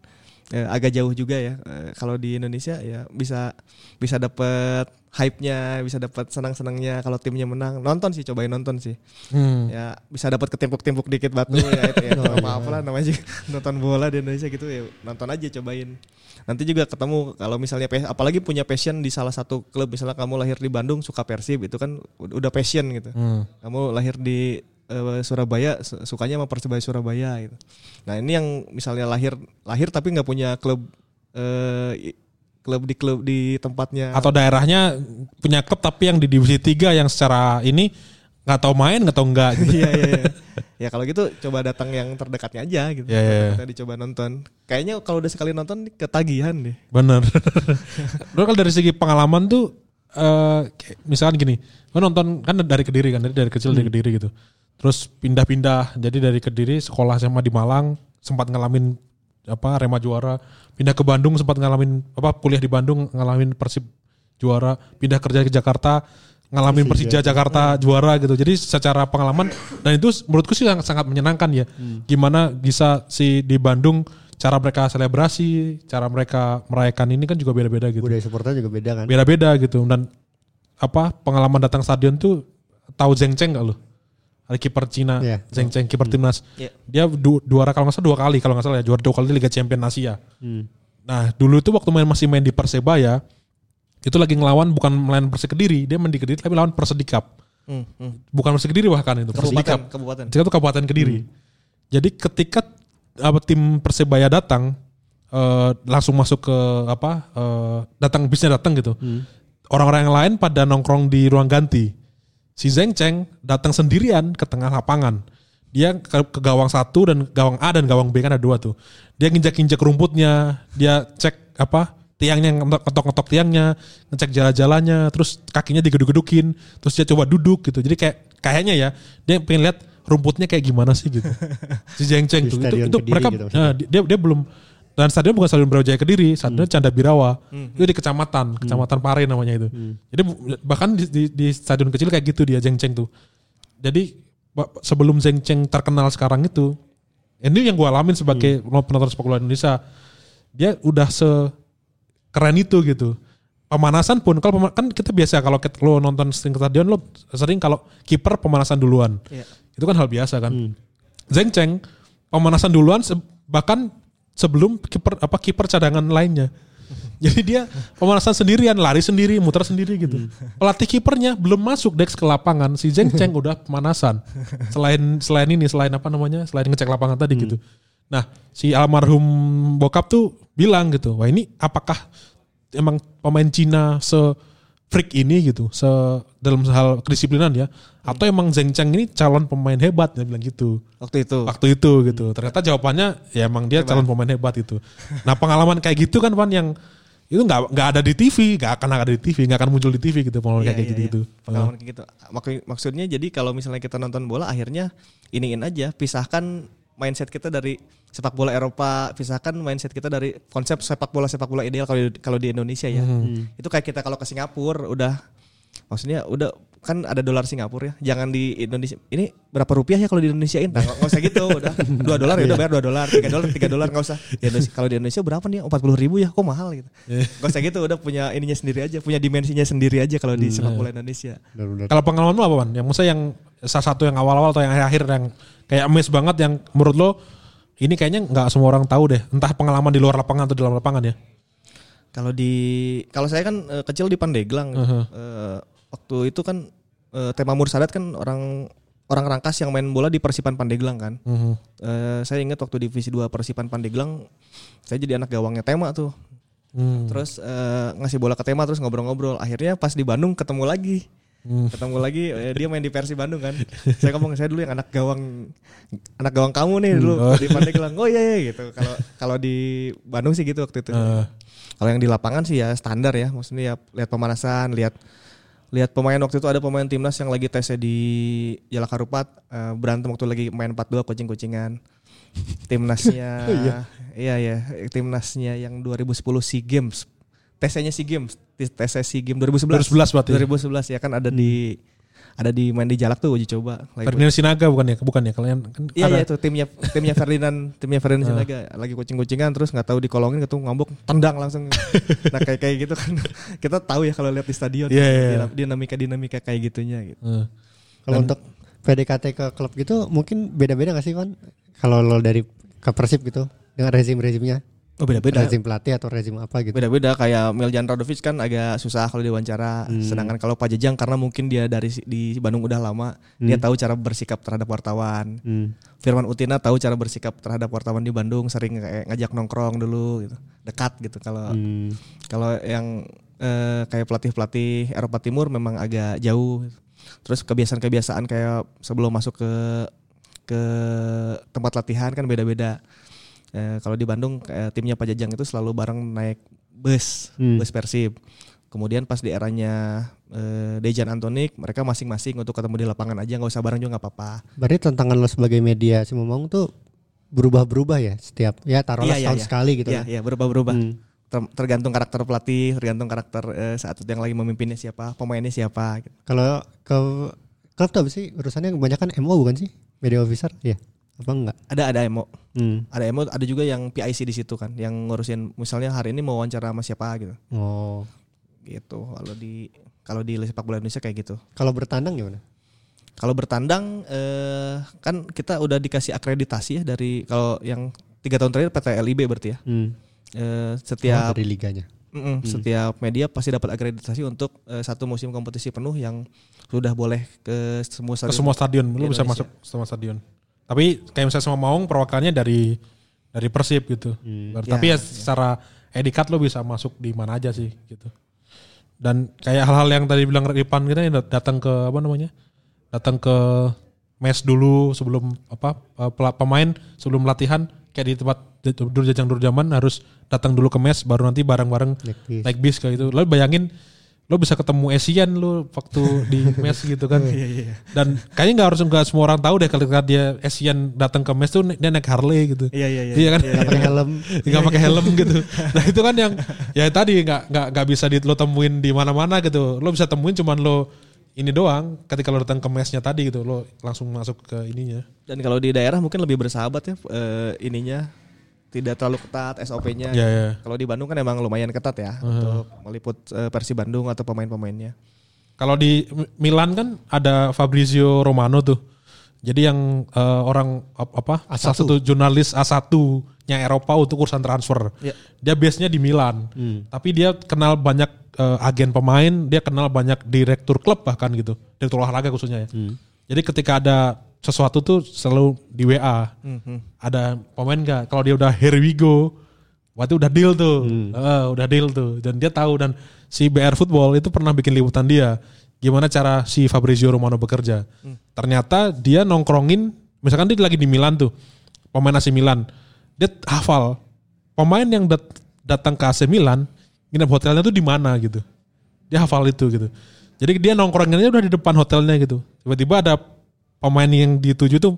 eh, agak jauh juga ya. Eh, kalau di Indonesia ya bisa bisa dapat hype-nya, bisa dapat senang-senangnya kalau timnya menang. Nonton sih, cobain nonton sih. Hmm. Ya bisa dapat ketimpuk-timpuk dikit batu ya itu ya. Nggak apa-apa lah namanya juga nonton bola di Indonesia gitu ya. Nonton aja cobain. Nanti juga ketemu kalau misalnya apalagi punya passion di salah satu klub misalnya kamu lahir di Bandung suka Persib itu kan udah passion gitu. Hmm. Kamu lahir di eh, Surabaya su- sukanya sama Persebaya Surabaya gitu. Nah, ini yang misalnya lahir lahir tapi nggak punya klub eh, klub di klub di tempatnya Atau daerahnya punya klub tapi yang di divisi 3 yang secara ini nggak tahu main nggak tahu enggak gitu. Iya iya iya. Ya kalau gitu coba datang yang terdekatnya aja gitu. Iya, iya, iya. Kita dicoba nonton. Kayaknya kalau udah sekali nonton ketagihan deh. Bener. Lo kalau dari segi pengalaman tuh, eh kayak misalkan gini, lo nonton kan dari kediri kan, dari dari kecil dari kediri gitu. Terus pindah-pindah, jadi dari kediri sekolah SMA di Malang, sempat ngalamin apa Rema juara, pindah ke Bandung sempat ngalamin apa kuliah di Bandung ngalamin Persib juara, pindah kerja ke Jakarta ngalamin Persija Jakarta juara gitu. Jadi secara pengalaman dan itu menurutku sih sangat, sangat menyenangkan ya. Gimana bisa si di Bandung cara mereka selebrasi, cara mereka merayakan ini kan juga beda-beda gitu. budaya supporter juga beda kan Beda-beda gitu dan apa pengalaman datang stadion tuh tahu Zheng Cheng gak lu? Ada kiper Cina, Iya. Zheng Cheng kiper timnas. Iya. Dia du- juara kalau nggak salah dua kali kalau nggak salah ya juara dua kali Liga Champion Asia. Hmm. Nah dulu itu waktu main masih main di Persebaya itu lagi ngelawan bukan melawan Persik Kediri, dia main di Kediri tapi lawan Persedikap. Hmm, hmm. Bukan Persik Kediri bahkan itu, Persedikap. Kabupaten, itu kabupaten Kediri. Jadi ketika apa tim Persebaya datang eh, langsung masuk ke apa eh, datang bisnya datang gitu. Orang-orang yang lain pada nongkrong di ruang ganti. Si Zeng Cheng datang sendirian ke tengah lapangan. Dia ke, ke gawang satu dan gawang A dan gawang B kan ada dua tuh. Dia nginjak-injak rumputnya, dia cek apa tiangnya ngetok-ngetok tiangnya, ngecek jalan-jalannya, terus kakinya digeduk-gedukin, terus dia coba duduk gitu. Jadi kayak kayaknya ya dia pengen lihat rumputnya kayak gimana sih gitu. si Zeng Cheng tuh itu, itu mereka gitu maksudnya. nah, dia dia belum dan stadion bukan stadion Brawijaya Kediri, stadion Canda Birawa. Hmm. Itu di kecamatan, kecamatan Pare namanya itu. Jadi bu- bahkan di, di, di stadion kecil kayak gitu dia Zeng Cheng tuh. Jadi sebelum Zeng Cheng terkenal sekarang itu, ini yang gue alamin sebagai Hmm. penonton sepak bola Indonesia, dia udah se keren itu gitu. Pemanasan pun kalau pema- kan kita biasa kalau lo nonton sering ke stadion lo sering kalau kiper pemanasan duluan. Iya. Itu kan hal biasa kan. Zeng Cheng pemanasan duluan bahkan sebelum kiper apa kiper cadangan lainnya. Jadi dia pemanasan sendirian, lari sendiri, muter sendiri gitu. Pelatih kipernya belum masuk Dex ke lapangan, si Zeng Cheng udah pemanasan. Selain selain ini, selain apa namanya, selain ngecek lapangan tadi gitu. Nah, si almarhum bokap tuh bilang gitu, wah ini apakah emang pemain Cina se freak ini gitu, se dalam hal kedisiplinan ya, atau emang Zeng Cheng ini calon pemain hebat dia bilang gitu Waktu itu. waktu itu gitu. Ternyata jawabannya ya emang dia calon pemain hebat itu. Nah pengalaman kayak gitu kan Van yang itu nggak nggak ada di TV, nggak akan ada di TV, nggak akan muncul di TV gitu pengalaman Iya, kayak iya, gitu gitu. iya. Pengalaman kayak gitu. Mak- Maksudnya jadi kalau misalnya kita nonton bola akhirnya iniin aja pisahkan mindset kita dari sepak bola Eropa, pisahkan mindset kita dari konsep sepak bola sepak bola ideal kalau di- kalau di Indonesia ya. Itu kayak kita kalau ke Singapura udah maksudnya udah kan ada dolar Singapura ya. Jangan di Indonesia. Ini berapa rupiah ya kalau di Indonesiain? Nah, nggak usah gitu, udah dua dolar ya udah bayar dua dolar, tiga dolar tiga dolar nggak usah. Di Indonesia- kalau di Indonesia berapa nih? Empat puluh ribu ya, kok mahal gitu. Nggak usah gitu, udah punya ininya sendiri aja, punya dimensinya sendiri aja kalau di sepak bola Indonesia. Benar-benar. Kalau pengalaman lo apa Van? Yang maksudnya yang salah satu yang awal-awal atau yang akhir-akhir yang kayak miss banget yang menurut lo ini kayaknya nggak semua orang tahu deh. Entah pengalaman di luar lapangan atau di dalam lapangan ya. Kalau di kalau saya kan eh, kecil di Pandeglang. Uh-huh. Eh, waktu itu kan eh, tema Mursadat kan orang orang Rangkas yang main bola di Persipan Pandeglang kan. Mhm. Eh, saya ingat waktu divisi 2 Persipan Pandeglang saya jadi anak gawangnya tema tuh. Hmm. Terus eh, ngasih bola ke tema terus ngobrol-ngobrol. Akhirnya pas di Bandung ketemu lagi. Hmm. Ketemu lagi eh, dia main di Persi Bandung kan. saya ngomong saya dulu yang anak gawang anak gawang kamu nih dulu Hmm. di Pandeglang. Oh iya iya gitu. Kalau kalau di Bandung sih gitu waktu itu. Eh, Kalau yang di lapangan sih ya standar ya, maksudnya ya lihat pemanasan, lihat lihat pemain waktu itu ada pemain timnas yang lagi tesnya di Jalak Harupat eh, berantem waktu lagi main 4-2 kucing-kucingan. Timnasnya iya ya, timnasnya yang 2010 SEA Games. Tesnya SEA Games, tesnya SEA Games 2011. 2011 berarti. 2011 ya kan ada di ada di main di Jalak tuh uji coba. Lagi Ferdinand Sinaga bukan ya? Bukan ya? Kalian kan Iya ada- iya itu timnya timnya Ferdinand timnya Ferdinand Sinaga lagi kucing-kucingan terus nggak tahu dikolongin gitu ngambuk tendang langsung. nah kayak kayak gitu kan kita tahu ya kalau lihat di stadion Iya, iya, iya. dinamika dinamika kayak gitunya gitu. Eh. Kalau untuk PDKT ke klub gitu mungkin beda-beda gak sih Van? Kalau lo dari ke Persib gitu dengan rezim-rezimnya, Oh beda-beda. rezim pelatih atau rezim apa gitu? Beda-beda kayak Miljan Radovic kan agak susah kalau diwawancara. Sedangkan kalau Pak Jejang karena mungkin dia dari di Bandung udah lama, dia tahu cara bersikap terhadap wartawan. Hmm. Firman Utina tahu cara bersikap terhadap wartawan di Bandung, sering kayak ngajak nongkrong dulu gitu. Dekat gitu kalau Hmm. Kalau yang eh, kayak pelatih-pelatih Eropa Timur memang agak jauh. Terus kebiasaan-kebiasaan kayak sebelum masuk ke ke tempat latihan kan beda-beda. Eh, kalau di Bandung kayak timnya Pak Jajang itu selalu bareng naik bus, Hmm. bus Persib. Kemudian pas di eranya eh, Dejan Antonik, mereka masing-masing untuk ketemu di lapangan aja nggak usah bareng juga nggak apa-apa. Berarti tantangan lo sebagai media si Momong tuh berubah-berubah ya setiap ya taruhlah Iya, iya, setahun iya. sekali gitu Iya, kan. iya berubah-berubah. Hmm. Ter- tergantung karakter pelatih, tergantung karakter eh, saat itu yang lagi memimpinnya siapa, pemainnya siapa. Gitu. Kalau ke klub tuh apa sih urusannya kebanyakan MO bukan sih? Media officer? Iya. Apa enggak? Ada ada emo, Hmm. ada emo, ada juga yang PIC di situ kan, yang ngurusin misalnya hari ini mau wawancara sama siapa gitu, Oh. gitu. Kalau di kalau di sepak bola Indonesia kayak gitu. Kalau bertandang gimana? Kalau bertandang eh, kan kita udah dikasih akreditasi ya dari kalau yang tiga tahun terakhir PT LIB berarti ya. Hmm. Eh, Oh, setiap dari liganya. mm-mm, setiap media pasti dapat akreditasi untuk eh, satu musim kompetisi penuh yang sudah boleh ke semua ke stadion. semua stadion lu bisa masuk semua stadion tapi kayak misalnya sama Maung perwakilannya dari dari Persib gitu Ber- Ya, tapi ya secara edikat lo bisa masuk di mana aja sih gitu dan kayak hal-hal yang tadi bilang Ripan kita ini datang ke apa namanya datang ke mes dulu sebelum apa eh, pemain sebelum latihan kayak di tempat dur jajang dur zaman harus datang dulu ke mes baru nanti bareng-bareng Naik bis. naik bis kayak gitu. Lo bayangin lo bisa ketemu Asian lo waktu di mes gitu kan. Dan kayaknya nggak harus nggak semua orang tahu deh kalau dia Asian datang ke mes tuh dia naik Harley gitu. Iya iya iya. Iya kan? Nggak pakai helm. Nggak pakai helm gitu. Nah itu kan yang ya tadi nggak nggak nggak bisa di, lo temuin di mana-mana gitu. Lo bisa temuin cuman lo ini doang ketika lo datang ke mesnya tadi gitu lo langsung masuk ke ininya. Dan kalau di daerah mungkin lebih bersahabat ya eh, ininya tidak terlalu ketat SOP-nya. Ya ya. Kalau di Bandung kan emang lumayan ketat ya untuk meliput eh, Persi Bandung atau pemain-pemainnya. Kalau di Milan kan ada Fabrizio Romano tuh. Jadi yang eh, orang ap- apa A1. salah satu jurnalis A1-nya Eropa untuk urusan transfer. Ya. Dia base-nya di Milan. Tapi dia kenal banyak eh, agen pemain, dia kenal banyak direktur klub bahkan gitu. Direktur olahraga khususnya ya. Jadi ketika ada sesuatu tuh selalu di WA. Ada pemain nggak? Kalau dia udah here we go, Waktu udah deal tuh, Eh, udah deal tuh, dan dia tahu dan si BR Football itu pernah bikin liputan dia, gimana cara si Fabrizio Romano bekerja. Ternyata dia nongkrongin, misalkan dia lagi di Milan tuh, pemain AC Milan, dia hafal pemain yang dat- datang ke AC Milan, nginep hotelnya tuh di mana gitu, dia hafal itu gitu. Jadi dia nongkronginnya udah di depan hotelnya gitu. Tiba-tiba ada pemain yang dituju tuh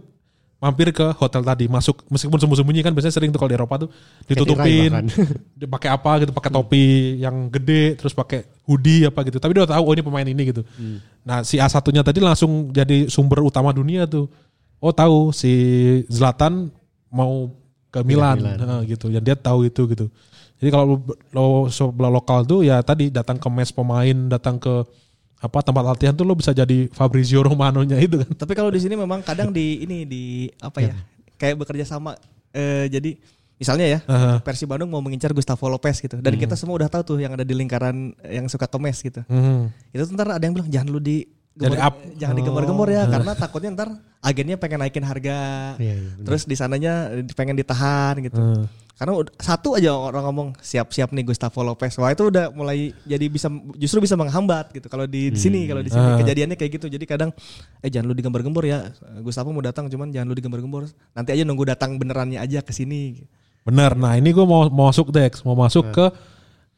mampir ke hotel tadi masuk meskipun sembunyi-sembunyi kan biasanya sering tuh kalau di Eropa tuh ditutupin pakai apa gitu pakai topi yang gede terus pakai hoodie apa gitu. Tapi dia udah tahu oh ini pemain ini gitu. Nah si A satunya tadi langsung jadi sumber utama dunia tuh. Oh tahu si Zlatan mau ke Milan, Milan. Heeh, gitu. Dan dia tahu itu gitu. Jadi kalau lo, lo sebelah lokal tuh ya tadi datang ke mes pemain datang ke apa tempat latihan tuh lo bisa jadi Fabrizio Romano-nya itu kan Tapi kalau di sini memang kadang di ini di apa ya? Kayak bekerja sama eh, jadi misalnya ya Aha. Persib Bandung mau mengincar Gustavo Lopez gitu. Dan kita semua udah tahu tuh yang ada di lingkaran yang suka kemes gitu. Hmm. Itu ntar ada yang bilang jangan lu di Jadi up. jangan digembar-gembor ya karena takutnya ntar agennya pengen naikin harga. Iya, iya, benar. terus di sananya pengen ditahan gitu. Hmm. Karena satu aja orang ngomong siap-siap nih Gustavo Lopez. Wah itu udah mulai jadi bisa justru bisa menghambat gitu. Kalau di, di sini kalau di sini Ah. kejadiannya kayak gitu. Jadi kadang eh jangan lu digembar-gembor ya. Gustavo mau datang cuman jangan lu digembar-gembor. Nanti aja nunggu datang benerannya aja ke sini. Benar. Nah ini gue mau mau masuk Dex, mau masuk ke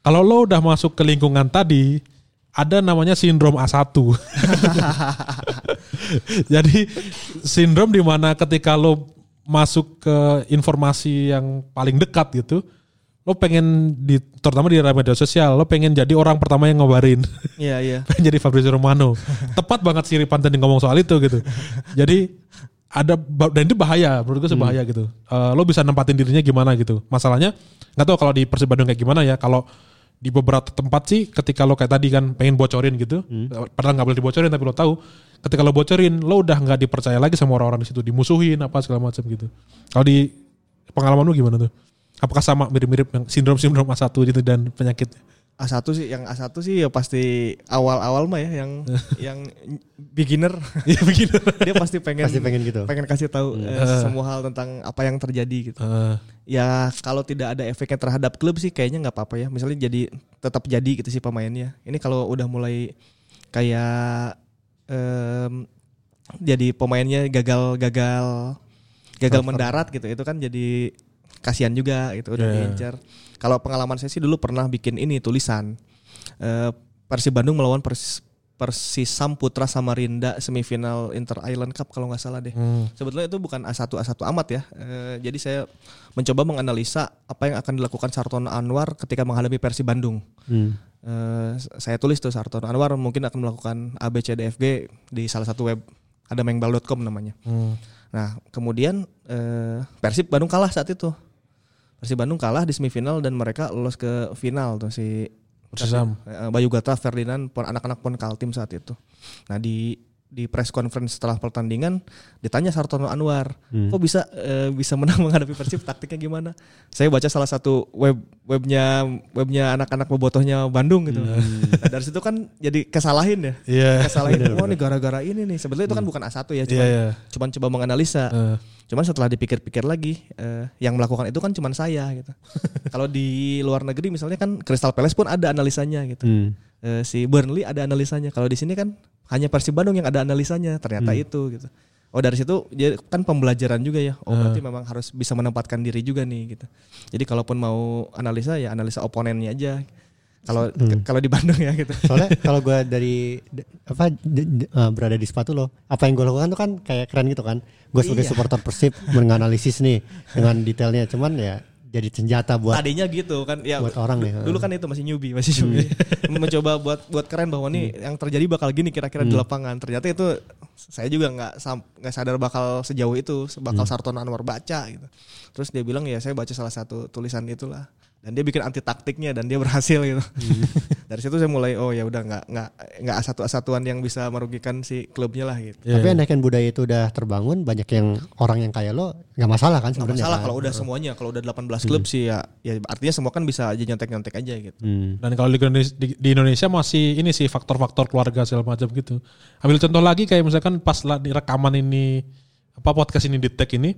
kalau lo udah masuk ke lingkungan tadi ada namanya sindrom A1. Jadi sindrom di mana ketika lo masuk ke informasi yang paling dekat gitu, lo pengen di terutama di media sosial, lo pengen jadi orang pertama yang ngabarin. Iya iya. pengen jadi Fabrizio Romano. Tepat banget sih Ripan tadi ngomong soal itu gitu. Jadi ada dan itu bahaya menurut gue sih bahaya gitu. Eh, lo bisa nempatin dirinya gimana gitu. Masalahnya nggak tahu kalau di Persib Bandung kayak gimana ya. Kalau di beberapa tempat sih ketika lo kayak tadi kan pengen bocorin gitu, padahal nggak boleh dibocorin tapi lo tahu ketika lo bocorin lo udah nggak dipercaya lagi sama orang-orang di situ, dimusuhin apa segala macam gitu. Kalau di pengalaman lo gimana tuh? Apakah sama mirip-mirip yang sindrom-sindrom A1 gitu dan penyakitnya? A1 sih yang A1 sih ya pasti awal-awal mah ya yang yang beginner Iya begini. dia pasti pengen Pasti pengen gitu. pengen kasih tahu eh, semua hal tentang apa yang terjadi gitu. Eh, Ya kalau tidak ada efeknya terhadap klub sih kayaknya nggak apa-apa ya. Misalnya jadi tetap jadi gitu sih pemainnya. Ini kalau udah mulai kayak em, jadi pemainnya gagal-gagal gagal mendarat gitu. Itu kan jadi kasihan juga gitu udah Yeah. diincar. Kalau pengalaman saya sih dulu pernah bikin ini tulisan eh, Persib Bandung melawan Pers Persisam Putra Samarinda semifinal Inter Island Cup kalau nggak salah deh. hmm. Sebetulnya itu bukan A1 A1 amat ya. Eh, jadi saya mencoba menganalisa apa yang akan dilakukan Sartono Anwar ketika menghadapi Persib Bandung. Hmm. Eh, saya tulis tuh Sartono Anwar mungkin akan melakukan A B C D F G di salah satu web ada mengbal.com namanya. Hmm. Nah, kemudian eh, Persib Bandung kalah saat itu. Persib Bandung kalah di semifinal dan mereka lolos ke final tuh si. Eh, Bayu Gata, Ferdinand, anak-anak pon Kaltim saat itu. Nah di di press conference setelah pertandingan ditanya Sartono Anwar, Hmm. kok bisa eh, bisa menang menghadapi Persib taktiknya gimana? Saya baca salah satu web webnya webnya anak-anak bobotohnya Bandung gitu. Nah, dari situ kan jadi kesalahin ya. Hmm. Iya. Kesalahin, wah nih gara-gara ini nih. Sebetulnya itu kan bukan A1 ya, Iya, cuman, iya. cuman coba menganalisa. Eh, Cuman setelah dipikir-pikir lagi, eh, yang melakukan itu kan cuman saya gitu. Kalau di luar negeri misalnya kan Crystal Palace pun ada analisanya gitu. Hmm. Eh, si Burnley ada analisanya. Kalau di sini kan hanya Persib Bandung yang ada analisanya. Ternyata itu gitu. Oh dari situ jadi kan pembelajaran juga ya. Oh berarti memang harus bisa menempatkan diri juga nih gitu. Jadi kalaupun mau analisa ya analisa oponennya aja. Kalau kalau di Bandung ya gitu. Soalnya kalau gue dari apa eh, berada di sepatu lo, apa yang gue lakukan tuh kan kayak keren gitu kan. Gue sebagai Iya. supporter Persib menganalisis nih dengan detailnya. Cuman ya jadi senjata buat Tadinya gitu kan ya. buat orang nih. Dulu kan itu masih newbie, masih newbie. Mencoba buat buat keren bahwa nih yang terjadi bakal gini kira-kira di lapangan. Ternyata itu saya juga nggak nggak sadar bakal sejauh itu, bakal Sartono Anwar baca gitu. Terus dia bilang ya saya baca salah satu tulisan itulah. Dan dia bikin anti taktiknya dan dia berhasil gitu. Hmm. Dari situ saya mulai oh ya udah nggak nggak nggak satu satuan yang bisa merugikan si klubnya lah gitu. Iya, Tapi iya. andaikan budaya itu udah terbangun, banyak yang orang yang kayak lo nggak masalah kan Nggak sebenarnya. masalah kan? kalau udah semuanya kalau udah 18 klub sih ya ya artinya semua kan bisa aja nyontek-nyontek aja gitu. Hmm. Dan kalau di Indonesia, di, di Indonesia masih ini sih faktor-faktor keluarga segala macam gitu. Ambil contoh lagi kayak misalkan pas lah di rekaman ini apa podcast ini di tag ini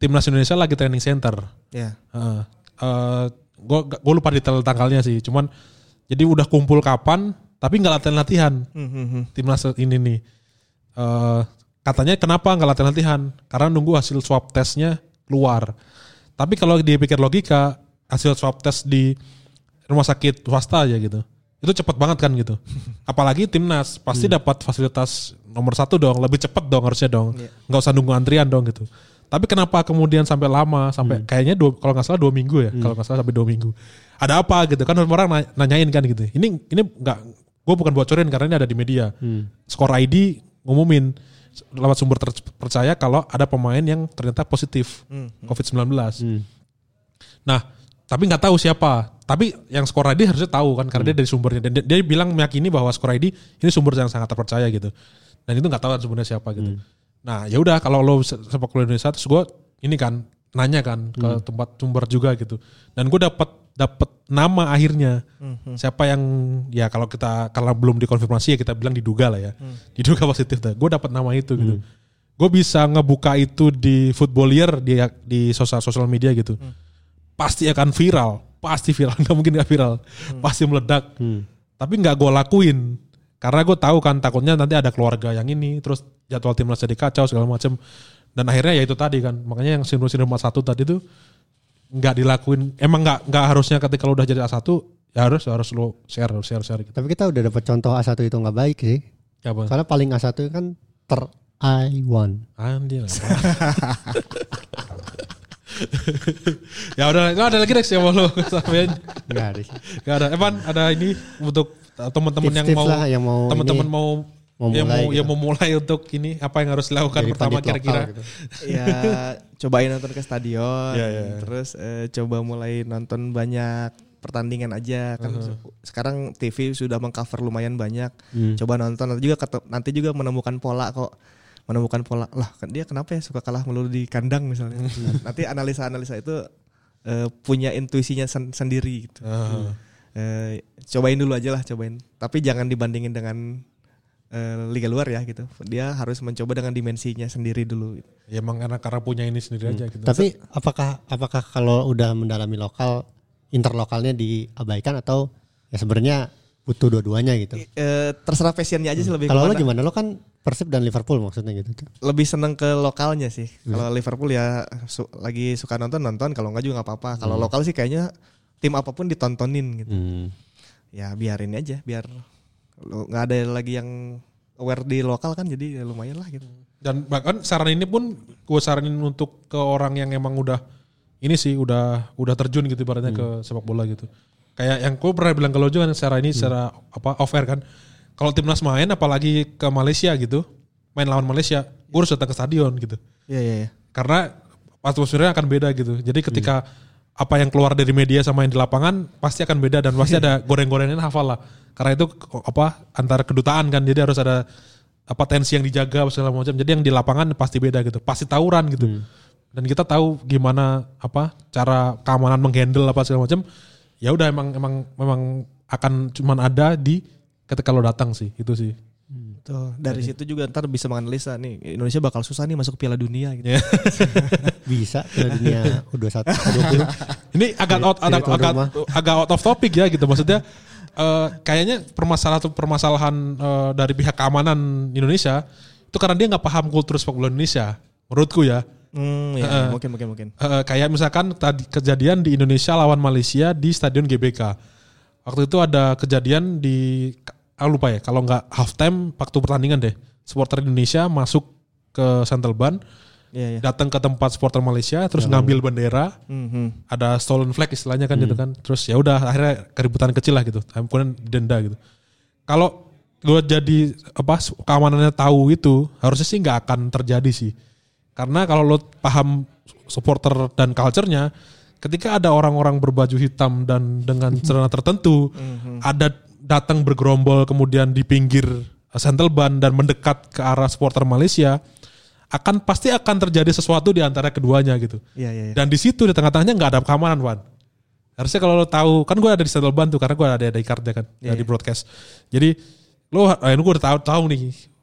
timnas Indonesia lagi training center. Ya. Heeh. Eh, gue gue lupa detail tanggalnya sih. Cuman jadi udah kumpul kapan tapi nggak latihan-latihan Hmm, hmm, hmm. timnas ini nih. Eh, katanya kenapa nggak latihan-latihan? Karena nunggu hasil swab testnya keluar. Tapi kalau dipikir logika, hasil swab test di rumah sakit swasta aja gitu. Itu cepet banget kan gitu. Apalagi timnas pasti dapat fasilitas nomor satu dong, lebih cepet dong harusnya dong. Nggak usah nunggu antrian dong gitu. Tapi kenapa kemudian sampai lama, sampai kayaknya dua, kalau nggak salah dua minggu ya, kalau nggak salah sampai dua minggu. Ada apa gitu kan orang na- nanyain kan gitu. Ini ini nggak, gue bukan bocorin karena ini ada di media. Skor ID ngumumin lewat sumber terpercaya kalau ada pemain yang ternyata positif COVID-19. Hmm. Nah, tapi nggak tahu siapa. Tapi yang skor ID harusnya tahu kan karena dia dari sumbernya dan dia, dia bilang meyakini bahwa skor ID ini sumber yang sangat terpercaya gitu. Dan itu nggak tahu sumbernya siapa gitu. Nah, ya udah kalau lo se- sepak bola Indonesia terus gue ini kan nanya kan ke tempat sumber juga gitu. Dan gue dapat dapat nama akhirnya. Siapa yang ya kalau kita kalau belum dikonfirmasi ya kita bilang diduga lah ya. Diduga positif dah. Gue dapat nama itu gitu. Gue bisa ngebuka itu di footballier di di sosial sosial media gitu. Pasti akan viral, pasti viral, nggak mungkin nggak viral, pasti meledak. Tapi nggak gue lakuin karena gue tahu kan takutnya nanti ada keluarga yang ini, terus jadwal timnas jadi kacau segala macam. Dan akhirnya ya itu tadi kan, makanya yang sindrom sindrom satu tadi tuh nggak dilakuin. Emang nggak nggak harusnya ketika lo udah jadi A1 ya harus harus lo share share share gitu. Tapi kita udah dapat contoh A1 itu nggak baik sih. Apa? Soalnya paling A1 itu kan ter I1. Anjir. ya udah, nggak ada lagi Rex yang mau lo. Enggak ada sih. Gak ada. Evan ada ini untuk teman-teman yang mau yang mau teman-teman mau mau yang mulai mau yang gitu. mau mulai untuk ini apa yang harus dilakukan Jadi pertama kira-kira. gitu. ya cobain nonton ke stadion Iya, iya. terus eh, coba mulai nonton banyak pertandingan aja kan Uh-huh. se- sekarang TV sudah mengcover lumayan banyak Hmm. coba nonton nanti juga nanti juga menemukan pola kok menemukan pola lah kan dia kenapa ya suka kalah melulu di kandang misalnya Nah, nanti analisa-analisa itu eh, punya intuisinya sen- sendiri gitu Ah. Eh, cobain dulu aja lah cobain tapi jangan dibandingin dengan eh, liga luar ya gitu dia harus mencoba dengan dimensinya sendiri dulu gitu. Ya emang karena karena punya ini sendiri aja gitu. Tapi apakah apakah kalau udah mendalami lokal interlokalnya diabaikan atau ya sebenarnya butuh dua-duanya gitu. Eh, terserah passionnya aja sih lebih Kalau lo gimana? Lo kan Persib dan Liverpool maksudnya gitu. lebih seneng ke lokalnya sih kalau Liverpool ya su- lagi suka nonton nonton kalau enggak juga nggak apa-apa kalau lokal sih kayaknya tim apa pun ditontonin gitu Hmm. ya biarin aja biar lo nggak ada lagi yang aware di lokal kan jadi ya lumayan lah gitu Dan bahkan saran ini pun gue saranin untuk ke orang yang emang udah ini sih udah udah terjun gitu ibaratnya ke sepak bola gitu. Kayak yang gue pernah bilang ke lo juga kan secara ini secara apa off air kan. Kalau timnas main apalagi ke Malaysia gitu, main lawan Malaysia, gue harus datang ke stadion gitu. iya iya iya Karena atmosfernya akan beda gitu. Jadi ketika apa yang keluar dari media sama yang di lapangan pasti akan beda dan pasti ada goreng-gorengan hafal lah. Karena itu apa antara kedutaan kan. Jadi harus ada apa tensi yang dijaga segala macam. Jadi yang di lapangan pasti beda gitu. Pasti tawuran gitu. Dan kita tahu gimana apa cara keamanan menghandle apa segala macam. Ya udah emang emang memang akan cuman ada di ketika lo datang sih itu sih. Tuh dari situ juga ntar bisa menganalisa nih Indonesia bakal susah nih masuk Piala Dunia gitu Ya. Bisa Piala Dunia U21 U20. Ini agak out, Jadi agak, tuan agak, agak out of topic ya gitu. Maksudnya eh, kayaknya permasalahan permasalahan eh, dari pihak keamanan Indonesia itu karena dia nggak paham kultur sepak bola Indonesia. Menurutku ya. hmm, ya, Heeh. mungkin mungkin mungkin Eh, kayak misalkan tadi kejadian di Indonesia lawan Malaysia di Stadion GBK. Waktu itu ada kejadian di aku lupa ya kalau nggak halftime waktu pertandingan deh. Supporter Indonesia masuk ke Central Ban, iya iya datang ke tempat supporter Malaysia terus ngambil bendera, Hmm, hmm. ada stolen flag istilahnya kan gitu kan. Terus ya udah akhirnya keributan kecil lah gitu. Kemudian denda gitu. Kalau gue jadi apa keamanannya tahu itu harusnya sih nggak akan terjadi sih. Karena kalau lo paham supporter dan culture-nya ketika ada orang-orang berbaju hitam dan dengan celana tertentu ada datang bergerombol kemudian di pinggir Central Ban dan mendekat ke arah supporter Malaysia akan pasti akan terjadi sesuatu di antara keduanya gitu. Iya, iya, iya. Dan di situ di tengah-tengahnya nggak ada keamanan, Wan. Harusnya kalau lo tahu, kan gue ada di Central Ban tuh karena gue ada di cardnya kan, Iya, di broadcast. Jadi lo, eh, ini gue udah tahu tahu nih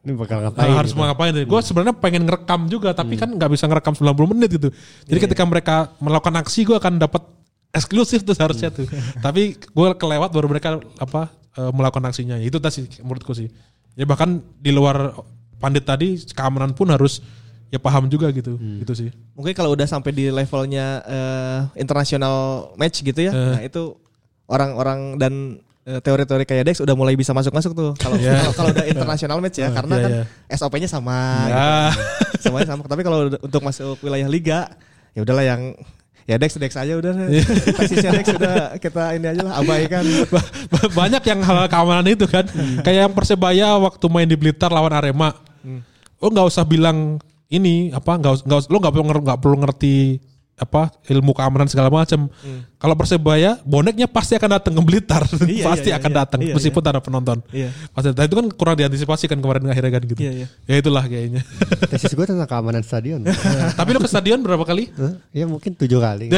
Ini bakal Nah, ngapain? harus gitu. mau ngapain gue sebenarnya pengen ngerekam juga tapi kan nggak bisa ngerekam 90 menit gitu jadi ketika mereka melakukan aksi gue akan dapat eksklusif tuh seharusnya tuh tapi gue kelewat baru mereka apa eh, melakukan aksinya itu tadi menurutku sih ya bahkan di luar pandit tadi keamanan pun harus ya paham juga gitu gitu sih Mungkin kalau udah sampai di levelnya eh, international match gitu ya, Eh. nah itu orang-orang dan teori-teori kayak Dex udah mulai bisa masuk-masuk tuh. Kalau Iya. kalau- udah international match ya, karena iya, kan iya. SOP-nya sama. ya gitu. Semuanya sama. Tapi kalau untuk masuk wilayah liga, ya udahlah yang ya Dex Dex aja udah. Tesisnya Dex udah kita ini aja lah abaikan. Ba- ba- banyak yang hal keamanan itu kan. Kayak yang persebaya waktu main di Blitar lawan Arema. Oh nggak usah bilang ini apa nggak nggak lo nggak perlu nggak perlu ngerti apa ilmu keamanan segala macam kalau persebaya boneknya pasti akan datang ke Blitar Iya, pasti iya, akan iya. datang Iya, meskipun tanpa penonton Iya. pasti nah, itu kan kurang diantisipasi kan kemarin akhirnya kan gitu Iya, iya. ya itulah kayaknya Tesis gue tentang keamanan stadion. tapi lo ke stadion berapa kali Hah? ya mungkin tujuh kali.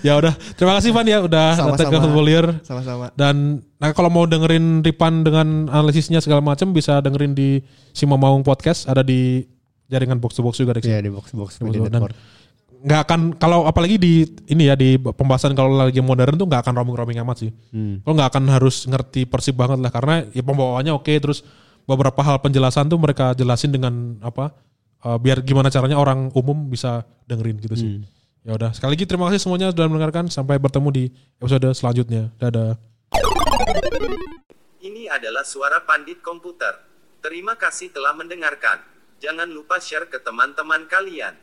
ya udah terima kasih Van ya udah datang ke Sama-sama. Football Year Sama-sama. Dan nah kalau mau dengerin Ripan dengan analisisnya segala macam bisa dengerin di Sima Maung Podcast ada di jaringan box to box juga Dex. Iya di box box media Dan nggak akan kalau apalagi di ini ya di pembahasan kalau lagi modern tuh nggak akan roaming roaming amat sih. Hmm. Lo nggak akan harus ngerti persib banget lah karena ya pembawaannya oke terus beberapa hal penjelasan tuh mereka jelasin dengan apa eh, biar gimana caranya orang umum bisa dengerin gitu sih. Ya udah sekali lagi terima kasih semuanya sudah mendengarkan sampai bertemu di episode selanjutnya. Dadah. Ini adalah suara pandit komputer. Terima kasih telah mendengarkan. Jangan lupa share ke teman-teman kalian.